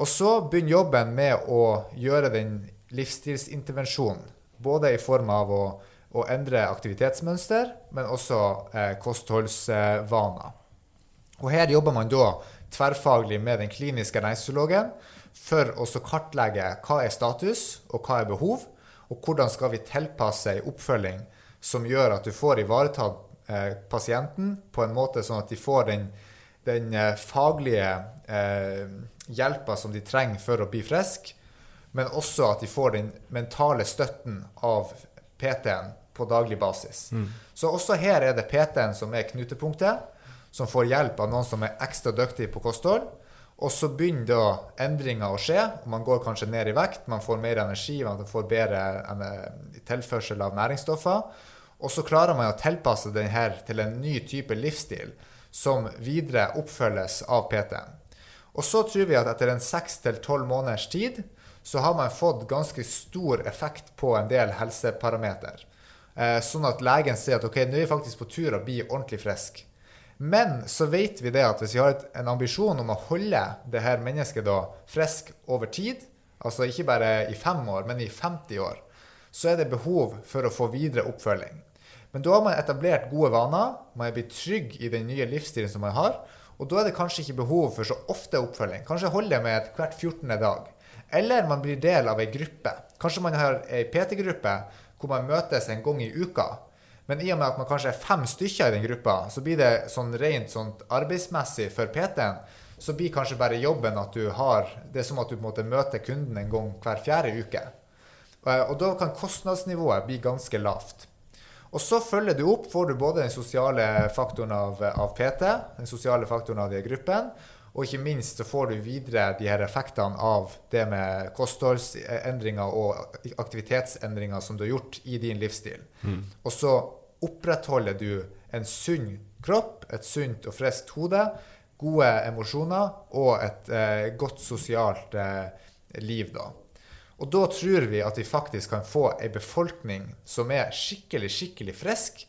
Og så begynner jobben med å gjøre den livsstilsintervensjonen Både i form av å, å endre aktivitetsmønster, men også eh, kostholdsvaner. Og her jobber man da tverrfaglig med den kliniske ernæringsfysiologen for å kartlegge hva er status og hva er behov, og hvordan skal vi tilpasse en oppfølging som gjør at du får ivaretatt eh, pasienten på en måte sånn at de får den, den eh, faglige eh, hjelpa som de trenger for å bli friske, men også at de får den mentale støtten av PT-en på daglig basis. Så også her er det PT-en som er knutepunktet, som får hjelp av noen som er ekstra dyktig på kosthold. Og så begynner da endringer å skje. og Man går kanskje ned i vekt, man får mer energi, man får bedre eh, tilførsel av næringsstoffer. Og så klarer man å tilpasse den her til en ny type livsstil som videre oppfølges av PT-en. Og så tror vi at etter en seks til tolv måneders tid så har man fått ganske stor effekt på en del helseparameter. Eh, sånn at legen sier at ok, nå er vi faktisk på tur å bli ordentlig frisk. Men så vet vi det at hvis vi har et, en ambisjon om å holde det her mennesket da frisk over tid, altså ikke bare i fem år, men i 50 år, så er det behov for å få videre oppfølging. Men da har man etablert gode vaner, man er blitt trygg i den nye livsstilen som man har, og da er det kanskje ikke behov for så ofte oppfølging. Kanskje holde med hvert 14. dag. Eller man blir del av ei gruppe. Kanskje man har ei PT-gruppe hvor man møtes en gang i uka. Men i og med at man kanskje er fem stykker i den gruppa, så blir det sånn rent sånn arbeidsmessig for PT-en, så blir kanskje bare jobben at du har Det er som at du på en måte møter kunden en gang hver fjerde uke. Og, og da kan kostnadsnivået bli ganske lavt. Og så følger du opp, får du både den sosiale faktoren av, av PT, den sosiale faktoren av de gruppen, og ikke minst så får du videre de her effektene av det med kostholdsendringer og aktivitetsendringer som du har gjort i din livsstil. Og så opprettholder du en sunn kropp, et sunt og friskt hode, gode emosjoner og et eh, godt sosialt eh, liv, da. Og da tror vi at vi faktisk kan få ei befolkning som er skikkelig, skikkelig frisk.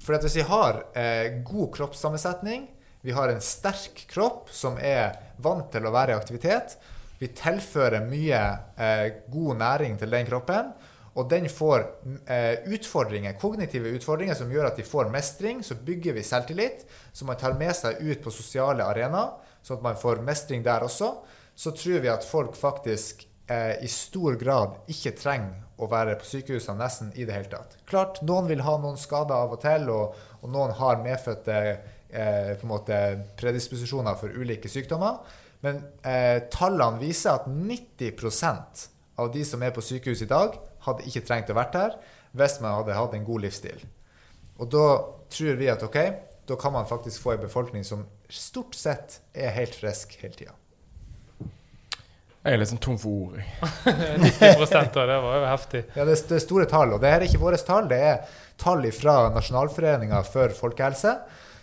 For at hvis vi har eh, god kroppssammensetning, vi har en sterk kropp som er vant til å være i aktivitet, vi tilfører mye eh, god næring til den kroppen, og den får eh, utfordringer, kognitive utfordringer som gjør at de får mestring, så bygger vi selvtillit, som man tar med seg ut på sosiale arenaer, sånn at man får mestring der også, så tror vi at folk faktisk eh, i stor grad ikke trenger å være på sykehusene nesten i det hele tatt. Klart, noen vil ha noen skader av og til, og, og noen har medfødte eh, på en måte predisposisjoner for ulike sykdommer. Men eh, tallene viser at 90% av de som er på sykehus i dag, hadde ikke trengt å vært der hvis man hadde hatt en god livsstil. Og da tror vi at ok, da kan man faktisk få en befolkning som stort sett er helt frisk hele tida. Jeg er litt sånn tom for ord. jeg. 90 av det var jo heftig. Ja, det er, det er store tall, og det her er ikke våre tall, det er tall fra Nasjonalforeninga for folkehelse.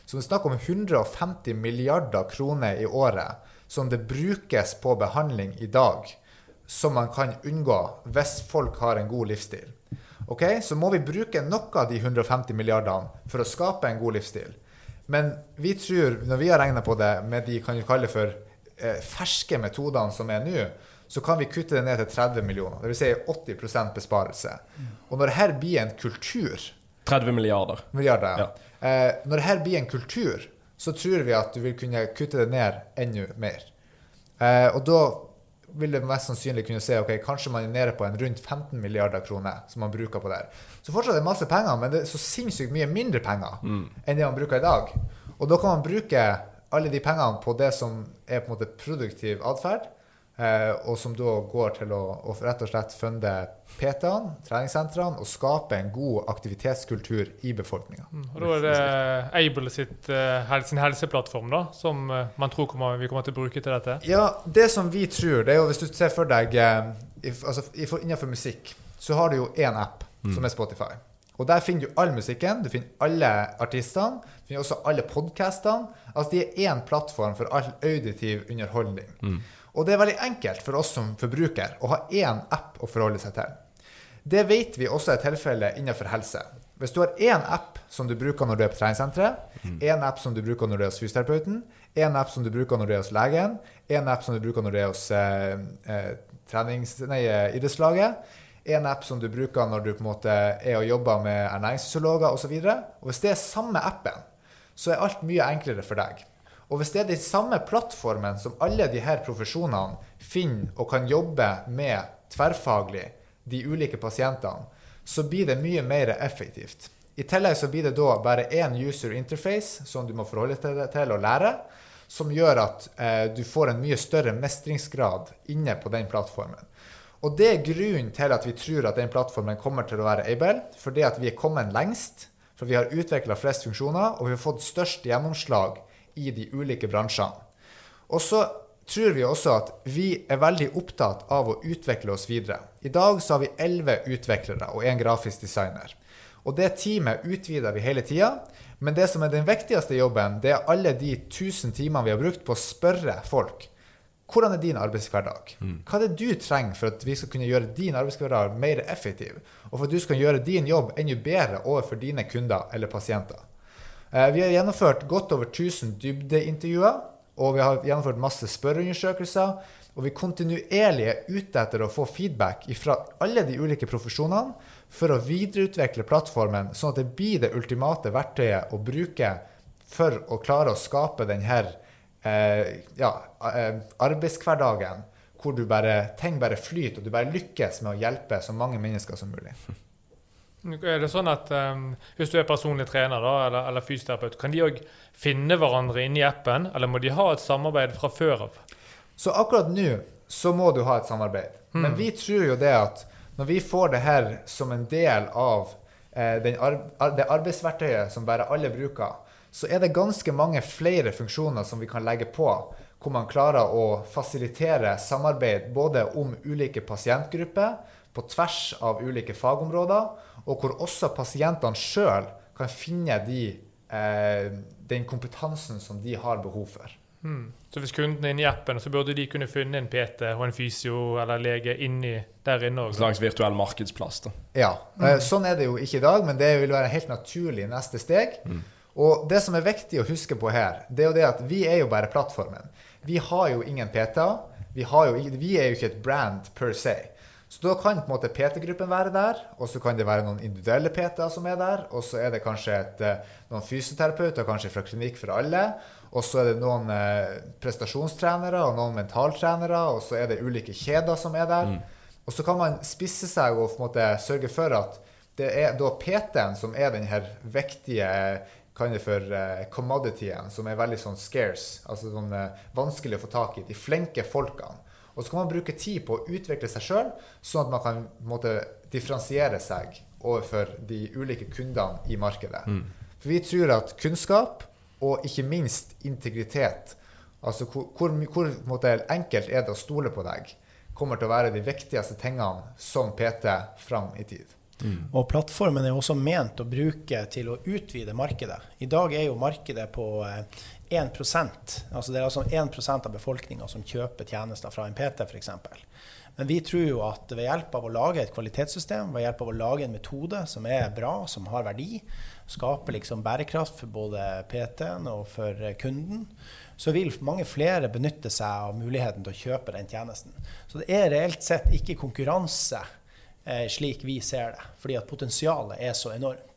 Så det er snakk om 150 milliarder kroner i året som det brukes på behandling i dag, som man kan unngå hvis folk har en god livsstil. Ok, Så må vi bruke noe av de 150 milliardene for å skape en god livsstil. Men vi tror, når vi har regna på det med de kan vi kalle for eh, ferske metodene som er nå, så kan vi kutte det ned til 30 millioner. Dvs. Si 80% besparelse. Og når dette blir en kultur 30 milliarder. Milliarder, Ja. Eh, når dette blir en kultur, så tror vi at du vil kunne kutte det ned enda mer. Eh, og da vil du mest sannsynlig kunne se ok, kanskje man er nede på en rundt 15 milliarder kroner som man bruker på det. her. Så fortsatt er det masse penger, men det er så sinnssykt mye mindre penger enn det man bruker i dag. Og da kan man bruke alle de pengene på det som er på en måte produktiv atferd, og som da går til å, å rett og slett funde PT-ene, treningssentrene, og skape en god aktivitetskultur i befolkninga. Og da er det Able sitt, eh, sin helseplattform da, som eh, man tror kommer, vi kommer til å bruke til dette. Ja, det som vi tror, det er jo hvis du ser for deg eh, altså, Innenfor musikk så har du jo én app, som er Spotify. Og der finner du all musikken, du finner alle artistene, du finner også alle podkastene. Altså de er én plattform for all auditiv underholdning. Og det er veldig enkelt for oss som forbruker å ha én app å forholde seg til. Det vet vi også er tilfellet innenfor helse. Hvis du har én app som du bruker når du er på treningssenteret, én app som du bruker når du er hos fysioterapeuten, én app som du bruker når du er hos legen, én app som du bruker når du er hos eh, eh, trenings, nei, eh, idrettslaget, én app som du bruker når du på en måte er og jobber med ernæringsfysiologer osv. Og, så og hvis det er samme appen, så er alt mye enklere for deg. Og hvis det er den samme plattformen som alle de her profesjonene finner og kan jobbe med tverrfaglig, de ulike pasientene, så blir det mye mer effektivt. I tillegg så blir det da bare én user interface som du må forholde deg til og lære, som gjør at eh, du får en mye større mestringsgrad inne på den plattformen. Og det er grunnen til at vi tror at den plattformen kommer til å være able, fordi at vi er kommet lengst, for vi har utvikla flest funksjoner, og vi har fått størst gjennomslag i de ulike bransjene. Og så tror vi også at vi er veldig opptatt av å utvikle oss videre. I dag så har vi elleve utviklere og én grafisk designer. Og det teamet utvider vi hele tida. Men det som er den viktigste jobben, det er alle de 1000 timene vi har brukt på å spørre folk hvordan er din arbeidshverdag? Mm. Hva er det du trenger for at vi skal kunne gjøre din arbeidshverdag mer effektiv? Og for at du skal gjøre din jobb enda bedre overfor dine kunder eller pasienter? Eh, vi har gjennomført godt over 1000 dybdeintervjuer, og vi har gjennomført masse spørreundersøkelser. Og vi kontinuerlig er ute etter å få feedback fra alle de ulike profesjonene for å videreutvikle plattformen, sånn at det blir det ultimate verktøyet å bruke for å klare å skape denne eh, ja, eh, arbeidshverdagen hvor du bare, ting bare flyter, og du bare lykkes med å hjelpe så mange mennesker som mulig. Er det sånn at um, Hvis du er personlig trener da, eller, eller fysioterapeut, kan de òg finne hverandre inni appen, eller må de ha et samarbeid fra før av? Så akkurat nå så må du ha et samarbeid. Mm. Men vi tror jo det at når vi får det her som en del av eh, ar det arbeidsverktøyet som bare alle bruker, så er det ganske mange flere funksjoner som vi kan legge på, hvor man klarer å fasilitere samarbeid både om ulike pasientgrupper, på tvers av ulike fagområder, og hvor også pasientene sjøl kan finne de, eh, den kompetansen som de har behov for. Hmm. Så hvis kunden er inne i appen, så burde de kunne finne en PT og en fysio eller lege inni der inne òg? En slags virtuell markedsplass, da. Ja. Mm. Sånn er det jo ikke i dag, men det vil være helt naturlig neste steg. Mm. Og det som er viktig å huske på her, det er jo det at vi er jo bare plattformen. Vi har jo ingen PT-er. Vi, vi, er jo ikke et brand per se. Så da kan på en måte PT-gruppen være der, og så kan det være noen individuelle PT-er som er der, og så er det kanskje et, eh, noen fysioterapeuter, kanskje fra Klinikk for alle, og så er det noen eh, prestasjonstrenere og noen mentaltrenere, og så er det ulike kjeder som er der. Mm. Og så kan man spisse seg og på en måte sørge for at det er da PT-en som er den her viktige kan det for uh, commodityen, som er veldig sånn scarce, altså sånn eh, vanskelig å få tak i. De flinke folkene. Og så kan man bruke tid på å utvikle seg sjøl, sånn at man kan måte, differensiere seg overfor de ulike kundene i markedet. Mm. For vi tror at kunnskap, og ikke minst integritet, altså hvor, hvor, hvor måte, enkelt er det å stole på deg, kommer til å være de viktigste tingene som PT fram i tid. Mm. Og plattformen er også ment å bruke til å utvide markedet. I dag er jo markedet på 1% eh, altså Det er altså 1% av befolkninga som kjøper tjenester fra en PT f.eks. Men vi tror jo at ved hjelp av å lage et kvalitetssystem, ved hjelp av å lage en metode som er bra, som har verdi, skaper liksom bærekraft for både PT-en og for kunden, så vil mange flere benytte seg av muligheten til å kjøpe den tjenesten. Så det er reelt sett ikke konkurranse eh, slik vi ser det. Fordi at potensialet er så enormt.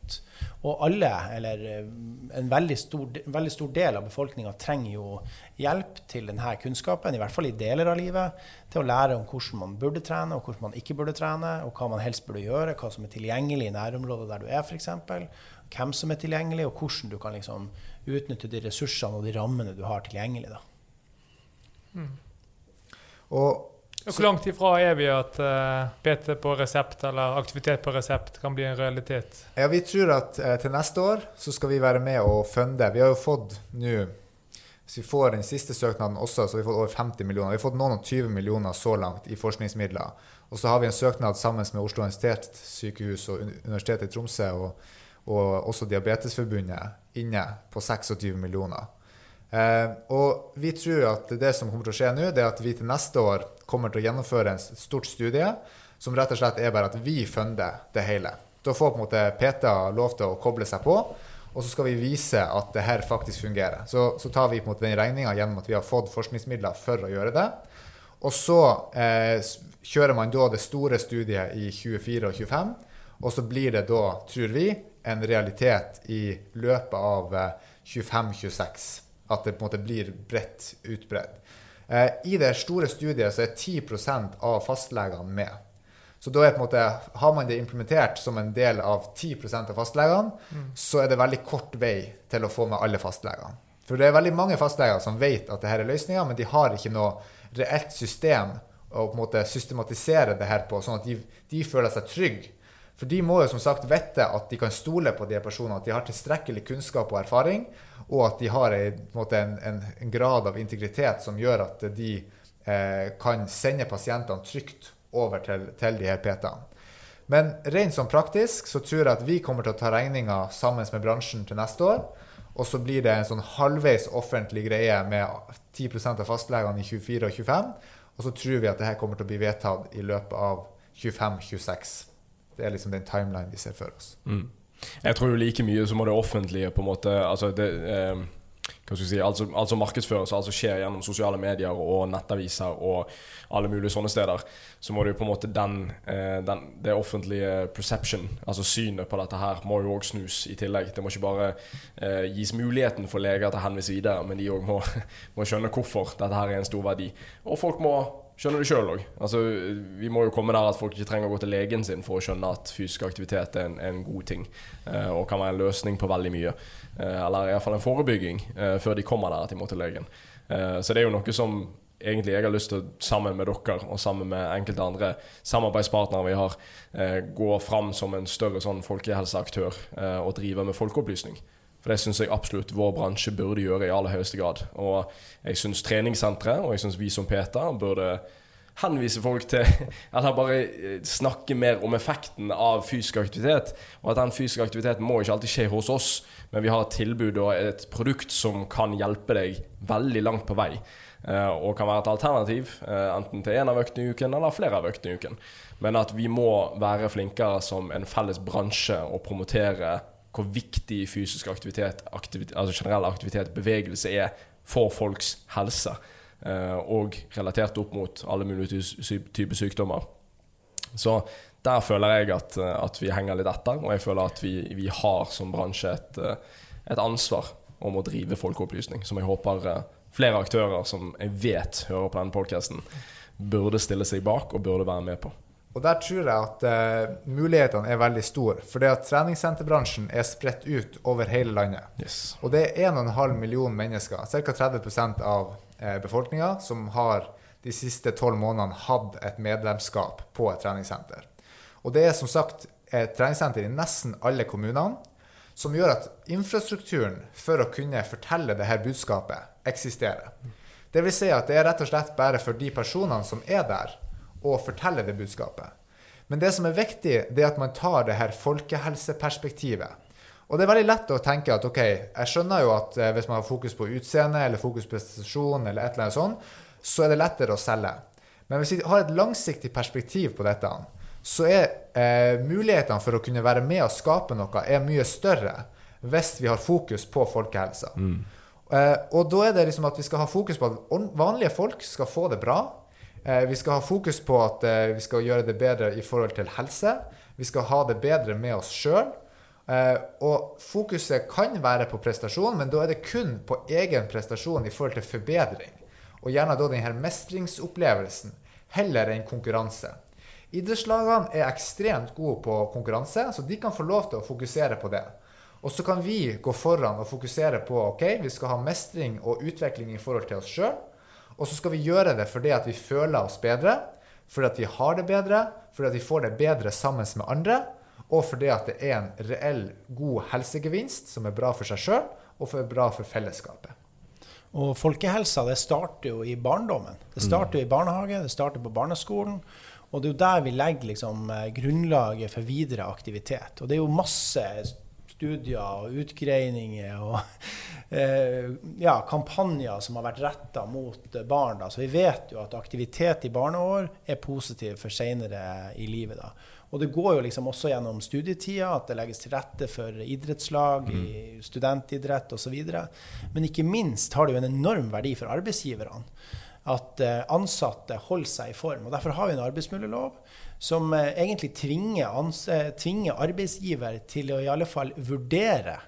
Og alle, eller eh, en veldig stor, veldig stor del av befolkninga, trenger jo hjelp til denne kunnskapen, i hvert fall i deler av livet, til å lære om hvordan man burde trene, og hvordan man ikke burde trene, og hva man helst burde gjøre, hva som er tilgjengelig i nærområdet der du er, f.eks. Hvem som er tilgjengelig, og hvordan du kan liksom utnytte de ressursene og de rammene du har tilgjengelig. Da. Mm. Og hvor langt ifra er vi at uh, eh, PT på resept eller aktivitet på resept kan bli en realitet? Ja, Vi tror at uh, til neste år så skal vi være med og funde. Vi har jo fått nå Hvis vi får den siste søknaden også, så har vi fått over 50 millioner. Vi har fått noen og 20 millioner så langt i forskningsmidler. Og så har vi en søknad sammen med Oslo universitetssykehus og Universitetet i Tromsø og, og også Diabetesforbundet inne på 26 millioner. Uh, og vi tror at det som kommer til å skje nå, det er at vi til neste år kommer til å gjennomføre en stort studie som rett og slett er bare at vi funder det hele. Da får på en måte PTA lov til å koble seg på, og så skal vi vise at det her faktisk fungerer. Så, så tar vi på en måte den regninga gjennom at vi har fått forskningsmidler for å gjøre det. Og så eh, kjører man da det store studiet i 24 og 25, og så blir det da, tror vi, en realitet i løpet av 25-26. At det på en måte blir bredt utbredt. Eh, I det store studiet så er 10% av fastlegene med. Så da er på en måte, har man det implementert som en del av 10% av fastlegene, mm. så er det veldig kort vei til å få med alle fastlegene. For det er veldig mange fastleger som vet at dette er løsninga, men de har ikke noe reelt system å på en måte systematisere det her på, sånn at de, de føler seg trygge. For de må jo som sagt vite at de kan stole på de personene, at de har tilstrekkelig kunnskap og erfaring, og at de har en, en, en, grad av integritet som gjør at de eh, kan sende pasientene trygt over til, til de her PT-ene. Men rent sånn praktisk så tror jeg at vi kommer til å ta regninga sammen med bransjen til neste år. Og så blir det en sånn halvveis offentlig greie med 10% av fastlegene i 24 og 25. Og så tror vi at det her kommer til å bli vedtatt i løpet av 25-26. Det er liksom den timeline vi ser for oss. Mm. Jeg tror jo like mye så må det offentlige på en måte altså det, eh, hva skal si, altså, altså markedsføres, altså skjer gjennom sosiale medier og nettaviser og alle mulige sånne steder, så må det jo på en måte den, eh, den det offentlige perception, altså synet på dette her, må jo òg snus i tillegg. Det må ikke bare eh, gis muligheten for leger til å henvise videre, men de òg må, må skjønne hvorfor dette her er en stor verdi. Og folk må skjønner du sjøl òg. Altså, vi må jo komme der at folk ikke trenger å gå til legen sin for å skjønne at fysisk aktivitet er en, en god ting eh, og kan være en løsning på veldig mye. Eh, eller iallfall en forebygging eh, før de kommer der at de må til legen. Eh, så det er jo noe som egentlig jeg har lyst til, sammen med dere og sammen med enkelte andre samarbeidspartnere vi har, eh, gå fram som en større sånn folkehelseaktør eh, og drive med folkeopplysning. For det syns jeg absolutt vår bransje burde gjøre i aller høyeste grad. Og jeg syns treningssentre, og jeg synes vi som Peter, burde henvise folk til Eller bare eh, snakke mer om effekten av fysisk aktivitet. Og at den fysiske aktiviteten må ikke alltid skje hos oss, men vi har et tilbud og et produkt som kan hjelpe deg veldig langt på vei. Eh, og kan være et alternativ, eh, enten til én av øktene i uken eller flere av øktene i uken. Men at vi må være flinkere som en felles bransje og promotere hvor viktig fysisk aktivitet, aktivitet, altså generell aktivitet, bevegelse er for folks helse. Eh, og relatert opp mot alle mulige typer sykdommer. Så der føler jeg at, at, vi henger litt etter, og jeg føler at vi, vi har som bransje et, eh, et, ansvar om å drive folkeopplysning, som jeg håper eh, flere aktører som jeg vet hører på denne podkasten, burde stille seg bak og burde være med på. Og der tror jeg at uh, mulighetene er veldig store. For det at treningssenterbransjen er spredt ut over hele landet. Yes. Og det er 1,5 million mennesker, ca. 30% av uh, befolkninga, som har de siste tolv månedene hatt et medlemskap på et treningssenter. Og det er som sagt et treningssenter i nesten alle kommunene, som gjør at infrastrukturen for å kunne fortelle dette budskapet eksisterer. Det vil si at det er rett og slett bare for de personene som er der, og fortelle det budskapet. Men det som er viktig, det er at man tar det her folkehelseperspektivet. Og det er veldig lett å tenke at OK, jeg skjønner jo at eh, hvis man har fokus på utseende eller fokus på prestasjon eller et eller annet sånt, så er det lettere å selge. Men hvis vi har et langsiktig perspektiv på dette, så er eh, mulighetene for å kunne være med og skape noe er mye større hvis vi har fokus på folkehelsa. Mm. Eh, og da er det liksom at vi skal ha fokus på at vanlige folk skal få det bra. Eh, vi skal ha fokus på at eh, vi skal gjøre det bedre i forhold til helse. Vi skal ha det bedre med oss sjøl. Eh, og fokuset kan være på prestasjon, men da er det kun på egen prestasjon i forhold til forbedring. Og gjerne da denne mestringsopplevelsen, heller enn konkurranse. Idrettslagene er ekstremt gode på konkurranse, så de kan få lov til å fokusere på det. Og så kan vi gå foran og fokusere på ok, vi skal ha mestring og utvikling i forhold til oss sjøl. Og så skal vi gjøre det fordi at vi føler oss bedre, fordi at vi har det bedre, fordi at vi får det bedre sammen med andre, og fordi at det er en reell god helsegevinst som er bra for seg sjøl, og for bra for fellesskapet. Og folkehelsa det starter jo i barndommen. Det starter jo i barnehage, det starter på barneskolen. Og det er jo der vi legger liksom, eh, grunnlaget for videre aktivitet. Og det er jo masse studier og utgreininger og eh, ja, kampanjer som har vært retta mot barn. Da. Så vi vet jo at aktivitet i barneår er positiv for seinere i livet. Da. Og det går jo liksom også gjennom studietida at det legges til rette for idrettslag, mm. i studentidrett osv. Men ikke minst har det jo en enorm verdi for arbeidsgiverne. at eh, ansatte holder seg i form. og Derfor har vi en arbeidsmiljølov som eh, egentlig tvinger, tvinger arbeidsgiver til å i alle fall vurdere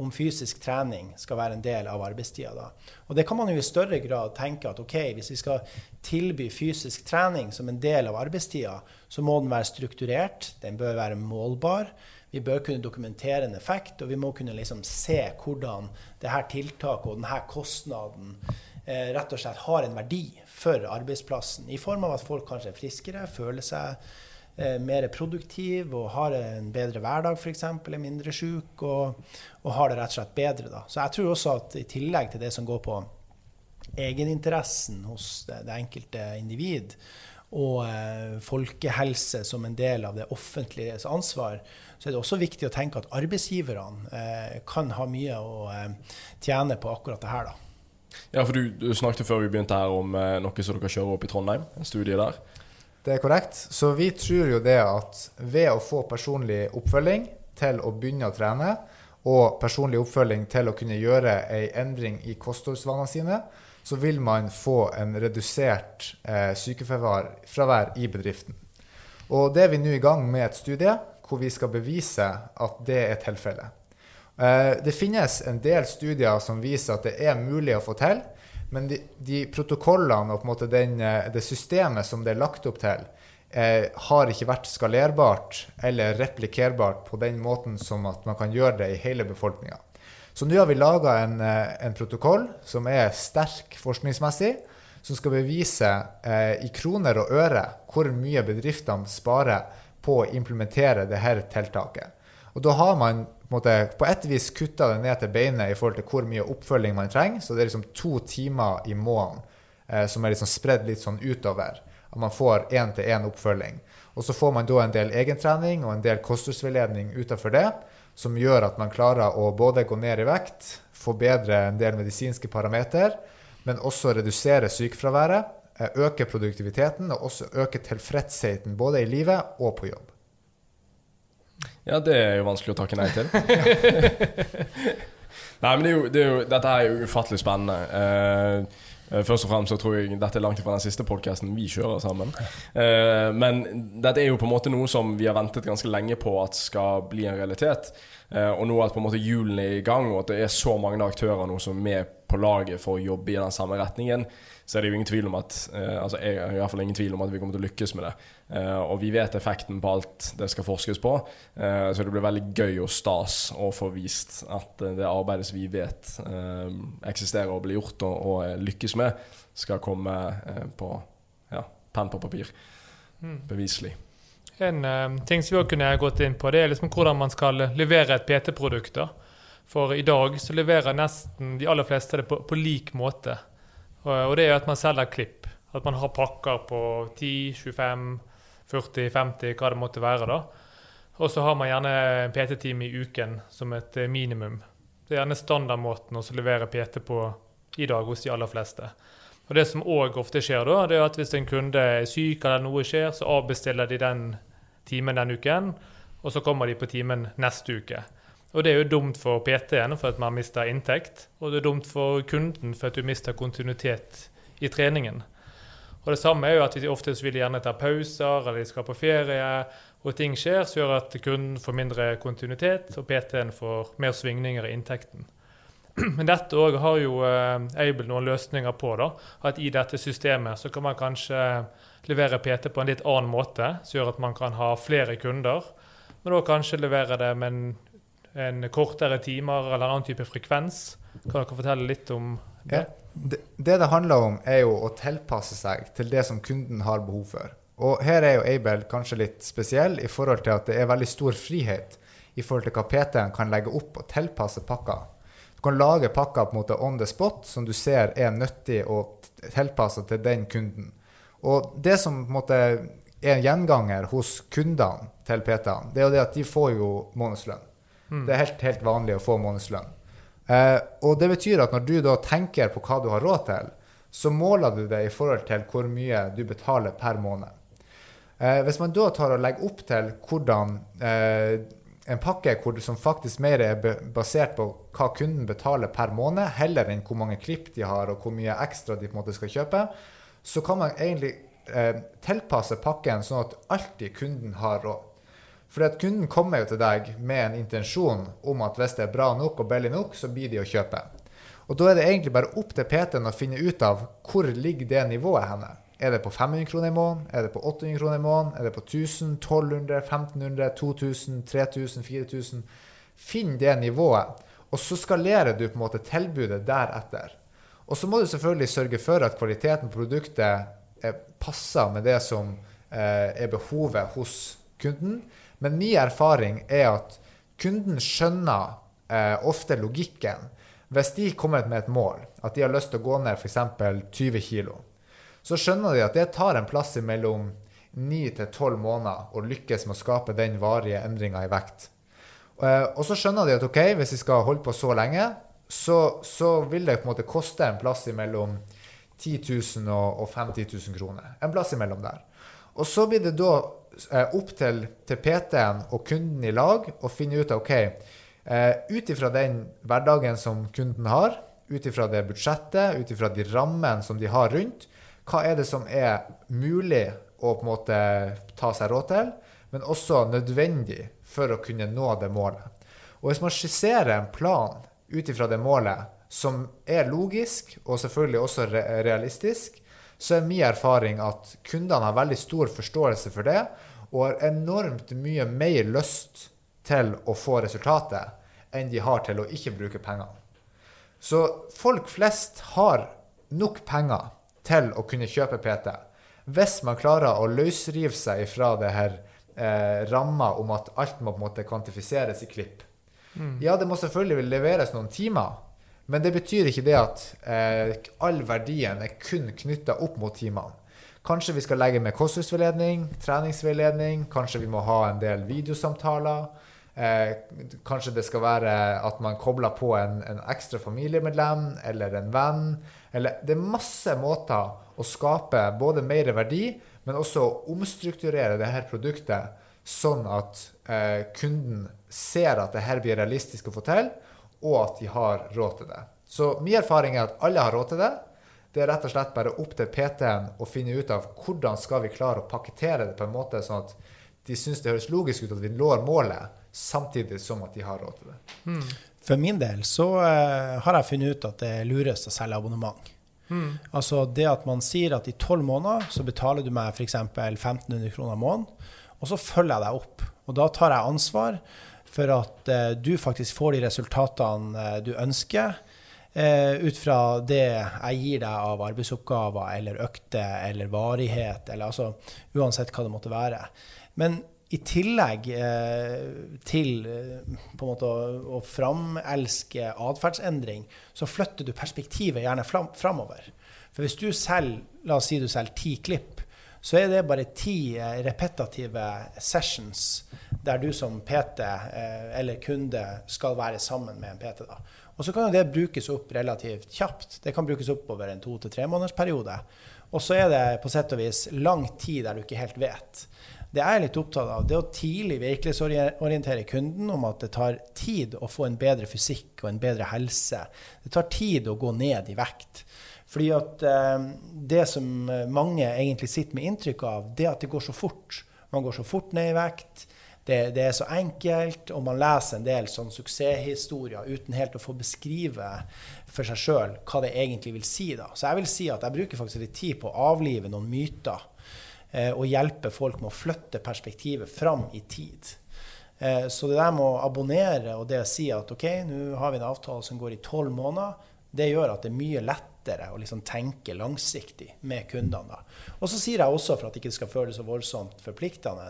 om fysisk trening skal være en del av arbeidstida. Da. Og det kan man jo i større grad tenke at ok, hvis vi skal tilby fysisk trening som en del av arbeidstida, så må den være strukturert, den bør være målbar. Vi bør kunne dokumentere en effekt, og vi må kunne liksom se hvordan dette tiltaket og denne kostnaden eh, rett og slett har en verdi for arbeidsplassen. I form av at folk kanskje er friskere, føler seg eh, mer produktiv og har en bedre hverdag f.eks., er mindre syk og, og, har det rett og slett bedre. Da. Så jeg tror også at i tillegg til det som går på egeninteressen hos det, det enkelte individ, og eh, folkehelse som en del av det offentliges ansvar, så er det også viktig å tenke at arbeidsgiverne eh, kan ha mye å eh, tjene på akkurat det her. da. Ja, for du, du, snakket før vi begynte her om eh, noe som dere kjører opp i Trondheim, en studie der. Det er korrekt. Så vi tror jo det at ved å få personlig oppfølging til å begynne å trene, og personlig oppfølging til å kunne gjøre ei endring i kostholdsvanene sine, så vil man få en redusert eh, sykefravær i bedriften. Og det er vi nå i gang med et studie hvor vi skal bevise at det er tilfellet. Eh, det finnes en del studier som viser at det er mulig å få til, men de, de protokollene og den, eh, det systemet som det er lagt opp til, eh, har ikke vært skalerbart eller replikerbart på den måten som at man kan gjøre det i hele befolkninga. Så nå har vi laga en, eh, en, protokoll som er sterk forskningsmessig, som skal bevise eh, i kroner og øre hvor mye bedriftene sparer på å implementere dette tiltaket. Og da har man måte, på et vis kutta det ned til beinet i forhold til hvor mye oppfølging man trenger. Så det er liksom to timer i måneden eh, som er liksom spredd litt sånn utover. At man får én-til-én oppfølging. Og så får man da en del egentrening og en del kostholdsveiledning utenfor det, som gjør at man klarer å både gå ned i vekt, forbedre en del medisinske parameter, men også redusere sykefraværet, eh, øke produktiviteten og også øke tilfredsheten både i livet og på jobb. Ja, det er jo vanskelig å takke nei til. nei, men det er jo, det er jo, dette er jo ufattelig spennende. Uh, Først og fremst så tror jeg dette er langt fra den siste podkasten vi kjører sammen. Uh, men dette er jo på en måte noe som vi har ventet ganske lenge på at skal bli en realitet. Uh, og nå at på en måte hjulene er i gang, og at det er så mange aktører nå som er med på laget for å jobbe i den samme retningen, så er det jo ingen tvil om at eh, altså jeg har i hvert fall ingen tvil om at vi kommer til å lykkes med det. Eh, og vi vet effekten på alt det skal forskes på, eh, så det blir veldig gøy og stas å få vist at det arbeidet som vi vet eh, eksisterer og blir gjort og, og lykkes med, skal komme på ja, penn på papir. Mm. Beviselig. En uh, ting som vi også kunne gått inn på, det er liksom hvordan man skal levere et PT-produkt. For i dag så leverer nesten de aller fleste det på, på lik måte. Og det er at man selger klipp. At man har pakker på 10, 25, 40, 50, hva det måtte være. da. Og så har man gjerne en PT-time i uken som et eh, minimum. Det er gjerne standardmåten å levere PT på i dag hos de aller fleste. Og Det som òg ofte skjer, da, det er at hvis en kunde er syk eller noe skjer, så avbestiller de den timen den uken, og så kommer de på timen neste uke. Og det er jo dumt for PT-en for at man mister inntekt, og det er dumt for kunden for at du mister kontinuitet i treningen. Og Det samme er jo at vi oftest vil gjerne ta pauser, eller de skal på ferie, og ting skjer som gjør at kunden får mindre kontinuitet, og PT-en får mer svingninger i inntekten. Men dette òg har jo Aibel noen løsninger på. da, At i dette systemet så kan man kanskje levere PT på en litt annen måte, som gjør at man kan ha flere kunder. Men da kanskje levere det med en en kortere timer eller en annen type frekvens. Kan dere fortelle litt om det? Ja. Det, det det handler om, er jo å tilpasse seg til det som kunden har behov for. Og her er jo Aibel kanskje litt spesiell i forhold til at det er veldig stor frihet i forhold til hva PT-en kan legge opp og tilpasse pakka. Du kan lage pakka på en måte on the spot som du ser er nyttig og tilpassa til den kunden. Og det som på en måte er en gjenganger hos kundene til PT-ene, det er jo det at de får jo månedslønn. Mm. Det er helt, helt, vanlig å få månedslønn. Eh, og det betyr at når du da tenker på hva du har råd til, så måler du det i forhold til hvor mye du betaler per måned. Eh, hvis man da tar og legger opp til hvordan eh, en pakke hvor, som faktisk mer er basert på hva kunden betaler per måned, heller enn hvor mange klipp de har og hvor mye ekstra de på en måte skal kjøpe, så kan man egentlig eh, tilpasse pakken sånn at alltid kunden har råd. For at kunden kommer jo til deg med en intensjon om at hvis det er bra nok og billig nok, så blir de å kjøpe. Og da er det egentlig bare opp til PT-en å finne ut av hvor ligger det nivået henne. Er det på 500 kroner i måneden? Er det på 800 kroner i måneden? Er det på 1000, 1200, 1500, 2000, 3000, 4000? Finn det nivået, og så skalerer du på en måte tilbudet deretter. Og så må du selvfølgelig sørge for at kvaliteten på produktet passer med det som eh, er behovet hos kunden. Men min erfaring er at kunden skjønner eh, ofte logikken. Hvis de kommer med et mål, at de har lyst til å gå ned f.eks. 20 kg, så skjønner de at det tar en plass mellom 9 til 12 måneder å lykkes med å skape den varige endringa i vekt. Eh, og så skjønner de at ok, hvis de skal holde på så lenge, så, så vil det på en måte koste en plass mellom 10 000 og 50 000 kroner. En plass imellom der. Og så blir det da opp til, til PT-en og kunden i lag og finne ut av OK, eh, ut ifra den hverdagen som kunden har, ut ifra det budsjettet, ut ifra de rammene som de har rundt, hva er det som er mulig å på en måte ta seg råd til, men også nødvendig for å kunne nå det målet. Og Hvis man skisserer en plan ut ifra det målet, som er logisk og selvfølgelig også realistisk, så er min erfaring at kundene har veldig stor forståelse for det, og har enormt mye mer lyst til å få resultatet enn de har til å ikke bruke pengene. Så folk flest har nok penger til å kunne kjøpe PT. Hvis man klarer å løsrive seg fra det her eh, ramma om at alt må på en måte kvantifiseres i klipp. Mm. Ja, det må selvfølgelig leveres noen timer, men det betyr ikke det at eh, all verdien er kun knytta opp mot timene. Kanskje vi skal legge med kostholdsveiledning, treningsveiledning. Kanskje vi må ha en del videosamtaler. Eh, kanskje det skal være at man kobler på en, en, ekstra familiemedlem eller en venn. Eller, det er masse måter å skape både mer verdi, men også å omstrukturere dette produktet sånn at eh, kunden ser at dette blir realistisk å få til, og at de har råd til det. Så min erfaring er at alle har råd til det. Det er rett og slett bare opp til PT-en å finne ut av hvordan skal vi klare å pakkettere det på en måte sånn at de syns det høres logisk ut at vi når målet, samtidig som at de har råd til det. Mm. For min del så uh, har jeg funnet ut at det er lurest å selge abonnement. Mm. Altså det at man sier at i tolv måneder så betaler du meg f.eks. 1500 kroner i måneden, og så følger jeg deg opp. Og da tar jeg ansvar for at uh, du faktisk får de resultatene uh, du ønsker eh, ut fra det jeg gir deg av arbeidsoppgaver eller økter eller varighet, eller altså uansett hva det måtte være. Men i tillegg eh, til eh, måte å, å framelske atferdsendring, så flytter du perspektivet gjerne fram, framover. For hvis du selger, la oss si du selger ti klipp, så er det bare ti repetitive sessions der du som PT eh, eller kunde skal være sammen med en PT. da. Og så kan jo det brukes opp relativt kjapt. Det kan brukes opp over en to til tre måneders periode. Og så er det på sett og vis lang tid der du ikke helt vet. Det jeg er litt opptatt av, det å tidlig virkelighetsorientere kunden om at det tar tid å få en bedre fysikk og en bedre helse. Det tar tid å gå ned i vekt. Fordi at eh, det som mange egentlig sitter med inntrykk av, det er at det går så fort. Man går så fort ned i vekt. Det, det, er så enkelt, og man leser en del sånn suksesshistorier uten helt å få beskrive for seg sjøl hva det egentlig vil si. da. Så jeg vil si at jeg bruker faktisk litt tid på å avlive noen myter eh, og hjelpe folk med å flytte perspektivet fram i tid. Eh, så det der med å abonnere og det å si at OK, nå har vi en avtale som går i tolv måneder, det gjør at det er mye lettere å liksom tenke langsiktig med kundene. da. Og så sier jeg også, for at det ikke skal føles så voldsomt forpliktende,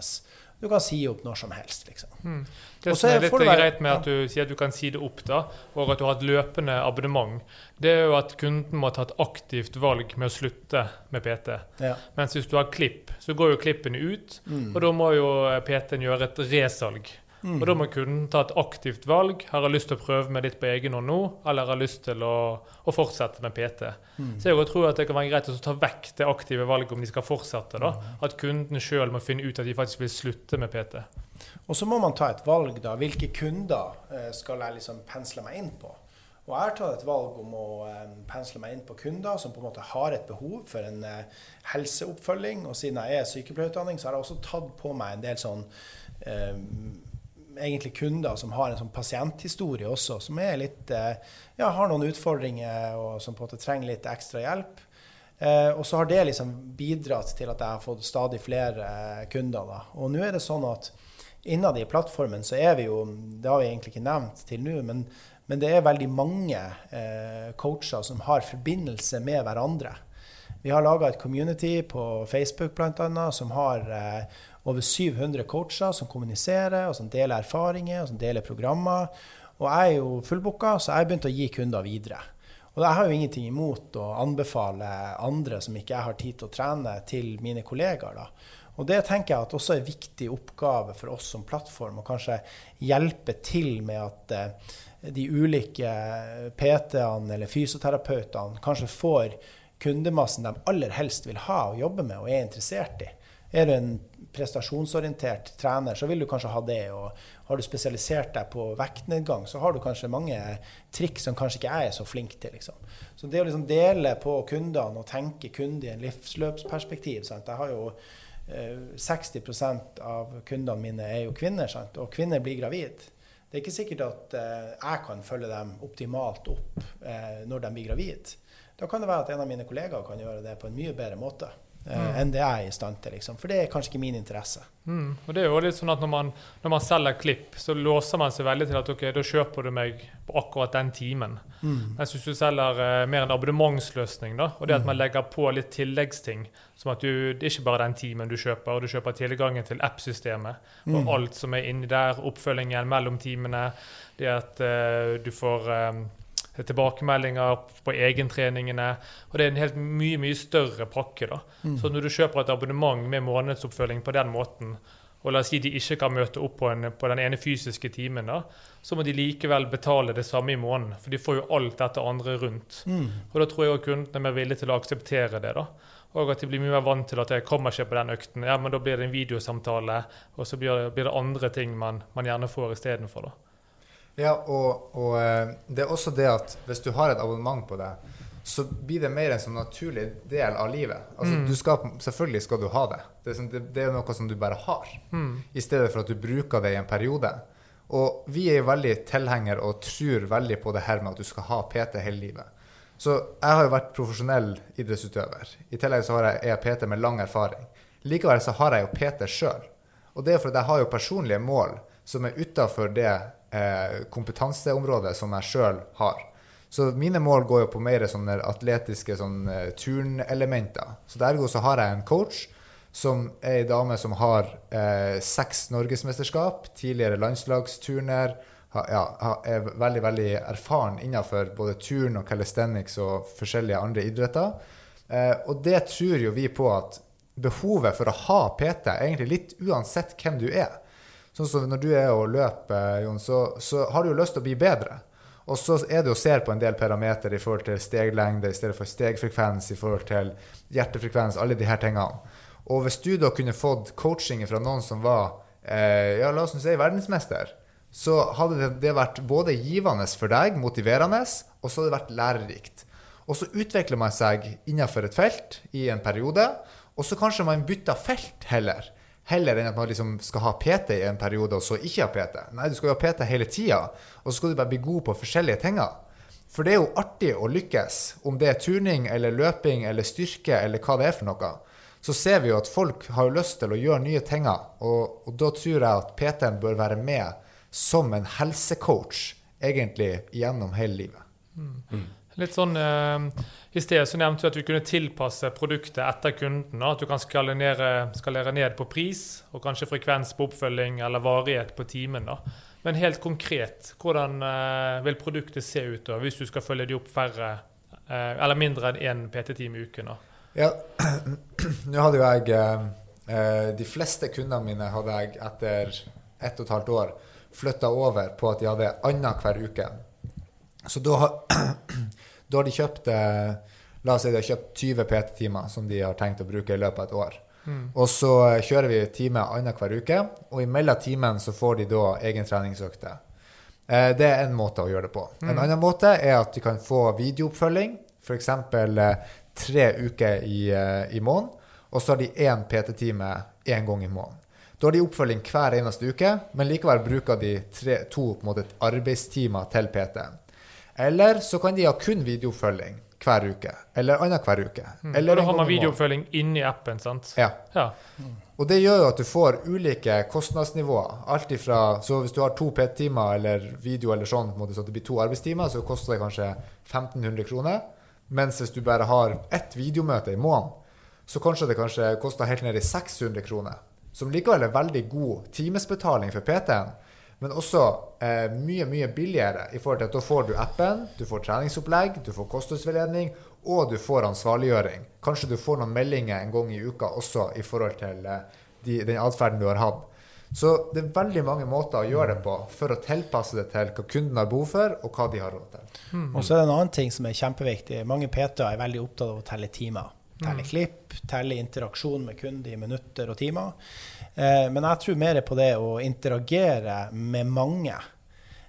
du kan si opp når som helst, liksom. Mm. Det som er litt være, greit med at du sier at du kan si det opp, da, og at du har et løpende abonnement, det er jo at kunden må ta et aktivt valg med å slutte med PT. Ja. Mens hvis du har klipp, så går jo klippene ut, mm. og da må jo PT-en gjøre et resalg. Mm. Og da må kunden ta et aktivt valg. Har jeg lyst til å prøve meg litt på egen hånd nå, eller har jeg lyst til å, å fortsette med PT? Mm. Så jeg tror at det kan være greit å ta vekk det aktive valget om de skal fortsette. da, mm. At kunden sjøl må finne ut at de faktisk vil slutte med PT. Og så må man ta et valg, da. Hvilke kunder eh, skal jeg liksom pensle meg inn på? Og jeg har tatt et valg om å um, pensle meg inn på kunder som på en måte har et behov for en uh, helseoppfølging. Og siden jeg er sykepleierutdanning, så har jeg også tatt på meg en del sånn egentlig kunder som har en sånn pasienthistorie også, som litt, uh, ja, har noen utfordringer og som på en måte trenger litt ekstra hjelp. Eh, og så har det liksom bidratt til at jeg har fått stadig flere kunder. Da. Og nå er det sånn at innad i plattformen så er vi jo, det har vi egentlig ikke nevnt til nå, men men det er veldig mange eh, coacher som har forbindelse med hverandre. Vi har laga et community på Facebook annet, som har eh, over 700 coacher som kommuniserer, og som deler erfaringer og som deler programmer. Og jeg er jo fullbooka, så jeg har begynt å gi kunder videre. Og jeg har jo ingenting imot å anbefale andre som ikke jeg har tid til å trene, til mine kollegaer. da. Og det tenker jeg at også er en viktig oppgave for oss som plattform, å kanskje hjelpe til med at eh, de ulike PT-ene eller fysioterapeutene kanskje får kundemassen de aller helst vil ha og jobbe med og er interessert i. Er du en prestasjonsorientert trener, så vil du kanskje ha det. Og har du spesialisert deg på vektnedgang, så har du kanskje mange triks som kanskje ikke jeg er så flink til. Liksom. Så det å liksom dele på kundene og tenke kunde i en livsløpsperspektiv sant? Jeg har jo eh, 60% av kundene mine er jo kvinner, sant? og kvinner blir gravid. Det er ikke sikkert at eh, jeg kan følge dem optimalt opp eh, når de blir gravid. Da kan det være at en av mine kollegaer kan gjøre det på en mye bedre måte. Eh, mm. enn det jeg er i stand til. Liksom. For det er kanskje ikke min interesse. Mm. Og det er jo litt sånn at når man, når man, selger klipp, så låser man seg veldig til at ok, da kjøper du meg på akkurat den timen. Mm. Mens hvis du selger uh, mer en abonnementsløsning, da, og det at man mm. legger på litt tilleggsting, som at du, det er ikke bare den timen du kjøper, og du kjøper tilgangen til app-systemet og mm. alt som er inni der, oppfølgingen mellom timene, det at uh, du får um, tilbakemeldinger på egentreningene. Og det er en helt mye mye større pakke. da. Mm. Så når du kjøper et abonnement med månedsoppfølging på den måten, og la oss si de ikke kan møte opp på, en, på den ene fysiske timen, da, så må de likevel betale det samme i måneden. For de får jo alt dette andre rundt. Mm. Og da tror jeg kundene er mer villige til å akseptere det. da. Og at de blir mye mer vant til at jeg kommer ikke på den økten. Ja, men da blir det en videosamtale, og så blir det, blir det andre ting man, man gjerne får istedenfor. Ja, og, og, eh, det er også det at hvis du har et abonnement på det, så blir det mer en sånn naturlig del av livet. Altså, mm. skal, selvfølgelig skal du ha det. Det er, sånn, det, det er, noe som du bare har, mm. i stedet for at du bruker det i en periode. Og vi er jo veldig tilhenger og tror veldig på det her med at du skal ha PT hele livet. Så jeg har jo vært profesjonell idrettsutøver. I tillegg så har jeg, er jeg PT med lang erfaring. Likevel så har jeg jo PT sjøl. Og det er fordi jeg har jo personlige mål som er utafor det eh, kompetanseområdet som jeg sjøl har. Så mine mål går jo på mer sånne atletiske sånne eh, turnelementer. Så dergo så har jeg en coach som er ei dame som har eh, seks norgesmesterskap, tidligere landslagsturner, ha, ja, er veldig veldig erfaren innenfor både turn og calisthenics og forskjellige andre idretter. Eh, og det tror jo vi på at behovet for å ha PT, egentlig litt uansett hvem du er, Sånn som når du er og løper, Jon, så, så har du jo lyst til å bli bedre. Og så er det å se på en del parametere i forhold til steglengde i stedet for stegfrekvens, i forhold til hjertefrekvens, alle de her tingene. Og hvis du da kunne fått coaching fra noen som var eh, ja, la oss si verdensmester, så hadde det vært både givende for deg, motiverende, og så hadde det vært lærerikt. Og så utvikler man seg innenfor et felt i en periode, og så kanskje man bytter felt heller heller enn at man liksom skal ha PT i en periode og så ikke ha PT. Nei, du skal jo ha PT hele tida, og så skal du bare bli god på forskjellige ting. For det er jo artig å lykkes, om det er turning eller løping eller styrke eller hva det er for noe. Så ser vi jo at folk har jo lyst til å gjøre nye ting, og, og da tror jeg at PT-en bør være med som en helsecoach egentlig gjennom hele livet. Mm. Litt sånn eh, I sted så nevnte du at du kunne tilpasse produktet etter kunden. At du kan skalere, skalere, ned på pris og kanskje frekvens på oppfølging eller varighet på timen. da. Men helt konkret, hvordan eh, vil produktet se ut da, hvis du skal følge de opp færre eh, eller mindre enn én PT-time i uken? da? Ja, nå hadde jo jeg eh, eh, De fleste kundene mine hadde jeg etter ett og et halvt år flytta over på at de hadde annenhver uke. Så da Da har de kjøpt eh, La oss si de har kjøpt 20 PT-timer som de har tenkt å bruke i løpet av et år. Mm. Og så eh, kjører vi time annenhver uke, og i mellom timen så får de da egen treningsøkte. det er en måte å gjøre det på. En annen måte er at de kan få videooppfølging, f.eks. Eh, tre uker i, eh, i måneden, og så har de én PT-time én gang i måneden. Da har de oppfølging hver eneste uke, men likevel bruker de tre, to på en måte, arbeidstimer til PT. Eller så kan de ha kun videooppfølging hver uke, eller annenhver uke. Mm. Eller da har man videooppfølging inni appen, sant? Ja. Ja. Og det gjør jo at du får ulike kostnadsnivåer. Alt ifra, så Hvis du har to PT-timer eller video, eller sånn, på en måte, så det blir to arbeidstimer, så koster det kanskje 1500 kroner. Mens hvis du bare har ett videomøte i måneden, så kanskje det kanskje koster helt ned i 600 kroner. Som likevel er veldig god timesbetaling for PT-en, men også eh, mye mye billigere. i forhold til at Da får du appen, du får treningsopplegg, du får kostholdsveiledning, og du får ansvarliggjøring. Kanskje du får noen meldinger en gang i uka også i forhold til eh, de, den atferden du har hatt. Så det er veldig mange måter å gjøre det på for å tilpasse det til hva kunden har behov for, og hva de har råd til. Og så er det en annen ting som er kjempeviktig. Mange PT-er er veldig opptatt av å telle timer. Telle klipp, telle interaksjon med kunden i minutter og timer. Eh, men jeg tror mer på det å interagere med mange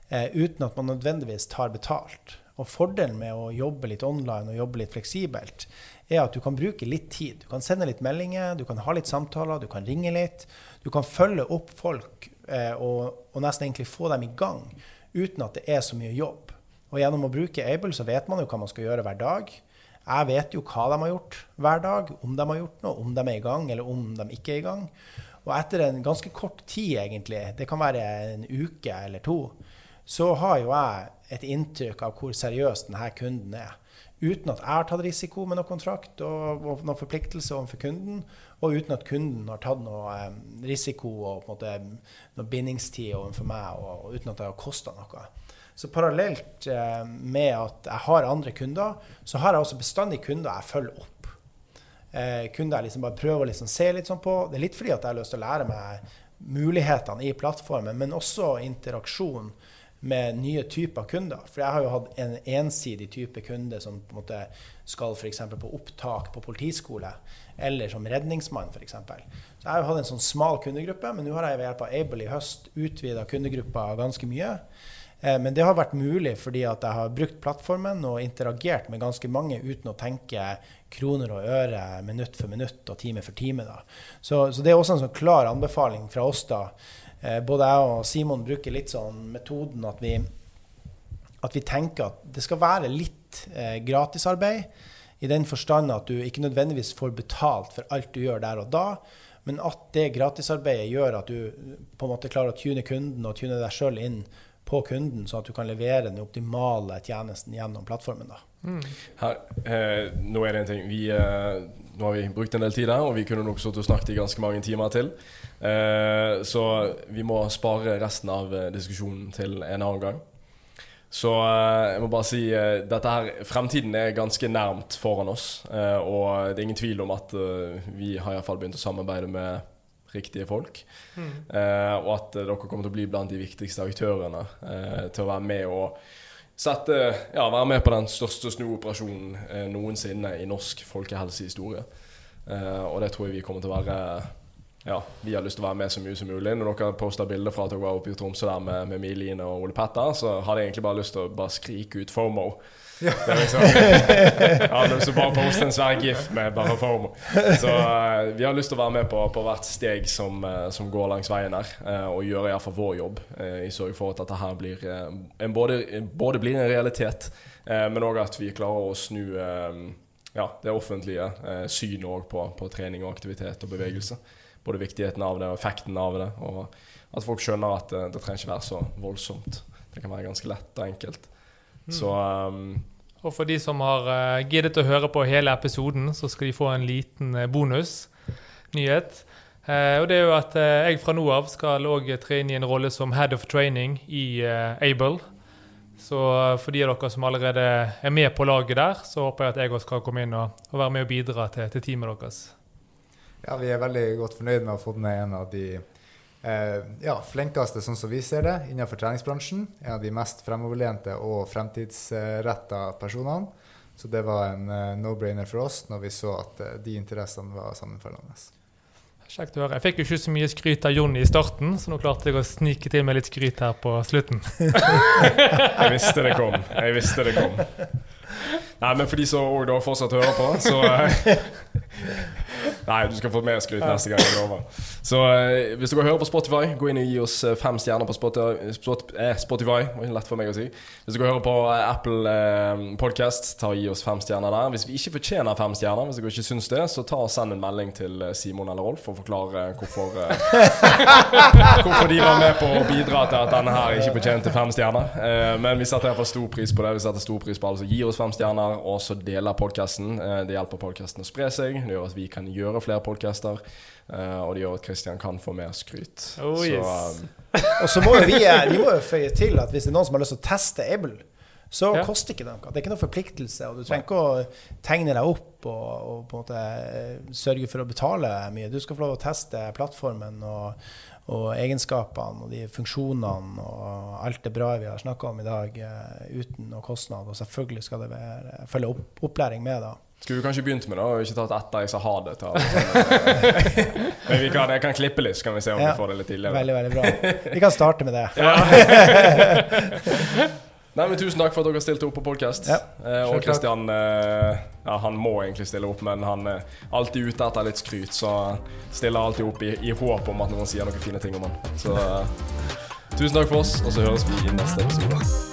eh, uten at man nødvendigvis tar betalt. Og fordelen med å jobbe litt online og jobbe litt fleksibelt, er at du kan bruke litt tid. Du kan sende litt meldinger, du kan ha litt samtaler, du kan ringe litt. Du kan følge opp folk eh, og, og nesten egentlig få dem i gang uten at det er så mye jobb. Og gjennom å bruke Able så vet man jo hva man skal gjøre hver dag. Jeg vet jo hva de har gjort hver dag, om de har gjort noe, om de er i gang eller om de ikke er i gang. Og etter en ganske kort tid, egentlig, det kan være en uke eller to, så har jo jeg et inntrykk av hvor seriøs denne kunden er. Uten at jeg har tatt risiko med noe kontrakt og, og noen forpliktelse overfor kunden, og uten at kunden har tatt noe risiko og måte, noe bindingstid overfor meg, og, og uten at det har kosta noe. Så parallelt med at jeg har andre kunder, så har jeg også bestandig kunder jeg følger opp. Eh, kunder jeg liksom bare prøver å liksom se litt sånn på. Det er litt fordi at jeg har lyst til å lære meg mulighetene i plattformen, men også interaksjon med nye typer kunder. For jeg har jo hatt en ensidig type kunde som på en måte skal f.eks. på opptak på politiskole, eller som redningsmann f.eks. Så jeg har jo hatt en sånn smal kundegruppe, men nå har jeg ved hjelp av Able i høst utvida kundegruppa ganske mye. Eh, Men det har vært mulig fordi at jeg har brukt plattformen og interagert med ganske mange uten å tenke kroner og øre minutt for minutt og time for time. Så, så det er også en sånn klar anbefaling fra oss. da. Eh, Både jeg og Simon bruker litt sånn metoden at vi, at vi tenker at det skal være litt eh, gratisarbeid. I den forstand at du ikke nødvendigvis får betalt for alt du gjør der og da, men at det gratisarbeidet gjør at du på en måte klarer å tune kunden og tune deg sjøl inn på kunden, sånn at du kan levere den optimale tjenesten gjennom plattformen. da. Her, eh, nå er det en ting vi, eh, Nå har vi brukt en del tid her, og vi kunne nok sittet og snakket i ganske mange timer til. Eh, så vi må spare resten av eh, diskusjonen til en annen gang. Så eh, jeg må bare si eh, dette her Fremtiden er ganske nærmt foran oss. eh, og det er ingen tvil om at vi har iallfall begynt å samarbeide med riktige folk. Eh, og at dere kommer til å bli blant de viktigste aktørene eh, til å være med og sette, ja, være med på den største snuoperasjonen eh, noensinne i norsk folkehelsehistorie. Eh, og det tror jeg vi kommer til å være Ja, vi har lyst til å være med så mye som mulig. Når dere poster bilder fra at dere var oppe i Tromsø der med, med Miline og Ole Petter, så hadde jeg egentlig bare lyst til å bare skrike ut FOMO. Det er liksom, hadde lyst bare poster en svær gif med bare FOMO. Så eh, vi har lyst til å være med på, på hvert steg som, eh, som går langs veien her, eh, og gjøre iallfall vår jobb i sørge for at dette her blir en både, både blir en realitet, men òg at vi klarer å snu ja, det offentlige synet på, på trening og aktivitet og bevegelse. Både viktigheten av det og effekten av det, og at folk skjønner at det, det trenger ikke være så voldsomt. Det kan være ganske lett og enkelt. Så um, Og for de som har uh, giddet å høre på hele episoden, så skal de få en liten uh, bonusnyhet. Uh, og det er jo at jeg fra nå av skal òg tre inn i en rolle som head of training i Able. Så for de av dere som allerede er med på laget der, så håper jeg at jeg også skal komme inn og, være med og bidra til, teamet deres. Ja, vi er veldig godt fornøyd med å ha fått med en av de eh, ja, flinkeste, sånn som vi ser det, innenfor treningsbransjen. En av de mest fremoverlente og fremtidsretta personene. Så det var en eh, no-brainer for oss når vi så at eh, de interessene var sammenfallende. Kjekt å høre. Jeg fikk jo ikke så mye skryt av Jonny i starten, så nå klarte jeg å snike til med litt skryt her på slutten. Jeg visste det kom. Jeg visste det kom. Nei, men for de som òg fortsatt hører på, så eh, Nei, du skal få mer skryt neste gang. Jeg lover. Så eh, hvis dere hører på Spotify, gå inn og gi oss eh, fem stjerner på Spotify. Spot, eh, Spotify. Det var lett for meg å si. Hvis dere hører på eh, Apple eh, Podcast, ta og gi oss fem stjerner der. Hvis vi ikke fortjener fem stjerner, hvis dere ikke syns det, så ta og send en melding til eh, Simon eller Rolf og forklare hvorfor eh, Hvorfor de var med på å bidra til at denne her ikke fortjente fem stjerner. Eh, men vi setter iallfall stor pris på det. Vi setter stor pris på alle som gir oss fem stjerner, og så deler podkasten. Eh, det hjelper podkasten å spre seg. Det gjør at vi kan gjøre flere podkaster. Uh, og det gjør at Christian kan få mer skryt. Oh, så yes. eh, Og så må jo vi, eh, vi må jo føye til at hvis det er noen som har lyst til å teste Able, så Ja. koster ikke det noe. Det er ikke noen forpliktelse, og du trenger ikke å tegne deg opp og, og på en måte eh, sørge for å betale mye. Du skal få lov å teste plattformen og, og egenskapene og de funksjonene og alt det bra vi har snakka om i dag, uten noe kostnad. Og selvfølgelig skal det være, følge opp, opplæring med, da. Skulle vi kanskje begynt med det, og ikke tatt etter jeg sa ha det. Men vi kan, jeg kan klippe litt, så kan vi se om Ja. vi får det litt tidligere. Veldig, veldig bra. Vi kan starte med det. Nei, men Tusen takk for at dere stilte opp på podkast. Ja. Eh, og Kristian eh, ja, han må egentlig stille opp, men han er alltid ute etter litt skryt, så stiller alltid opp i, i håp om at noen sier noen fine ting om han. Så eh, tusen takk for oss, og så høres vi i neste episode.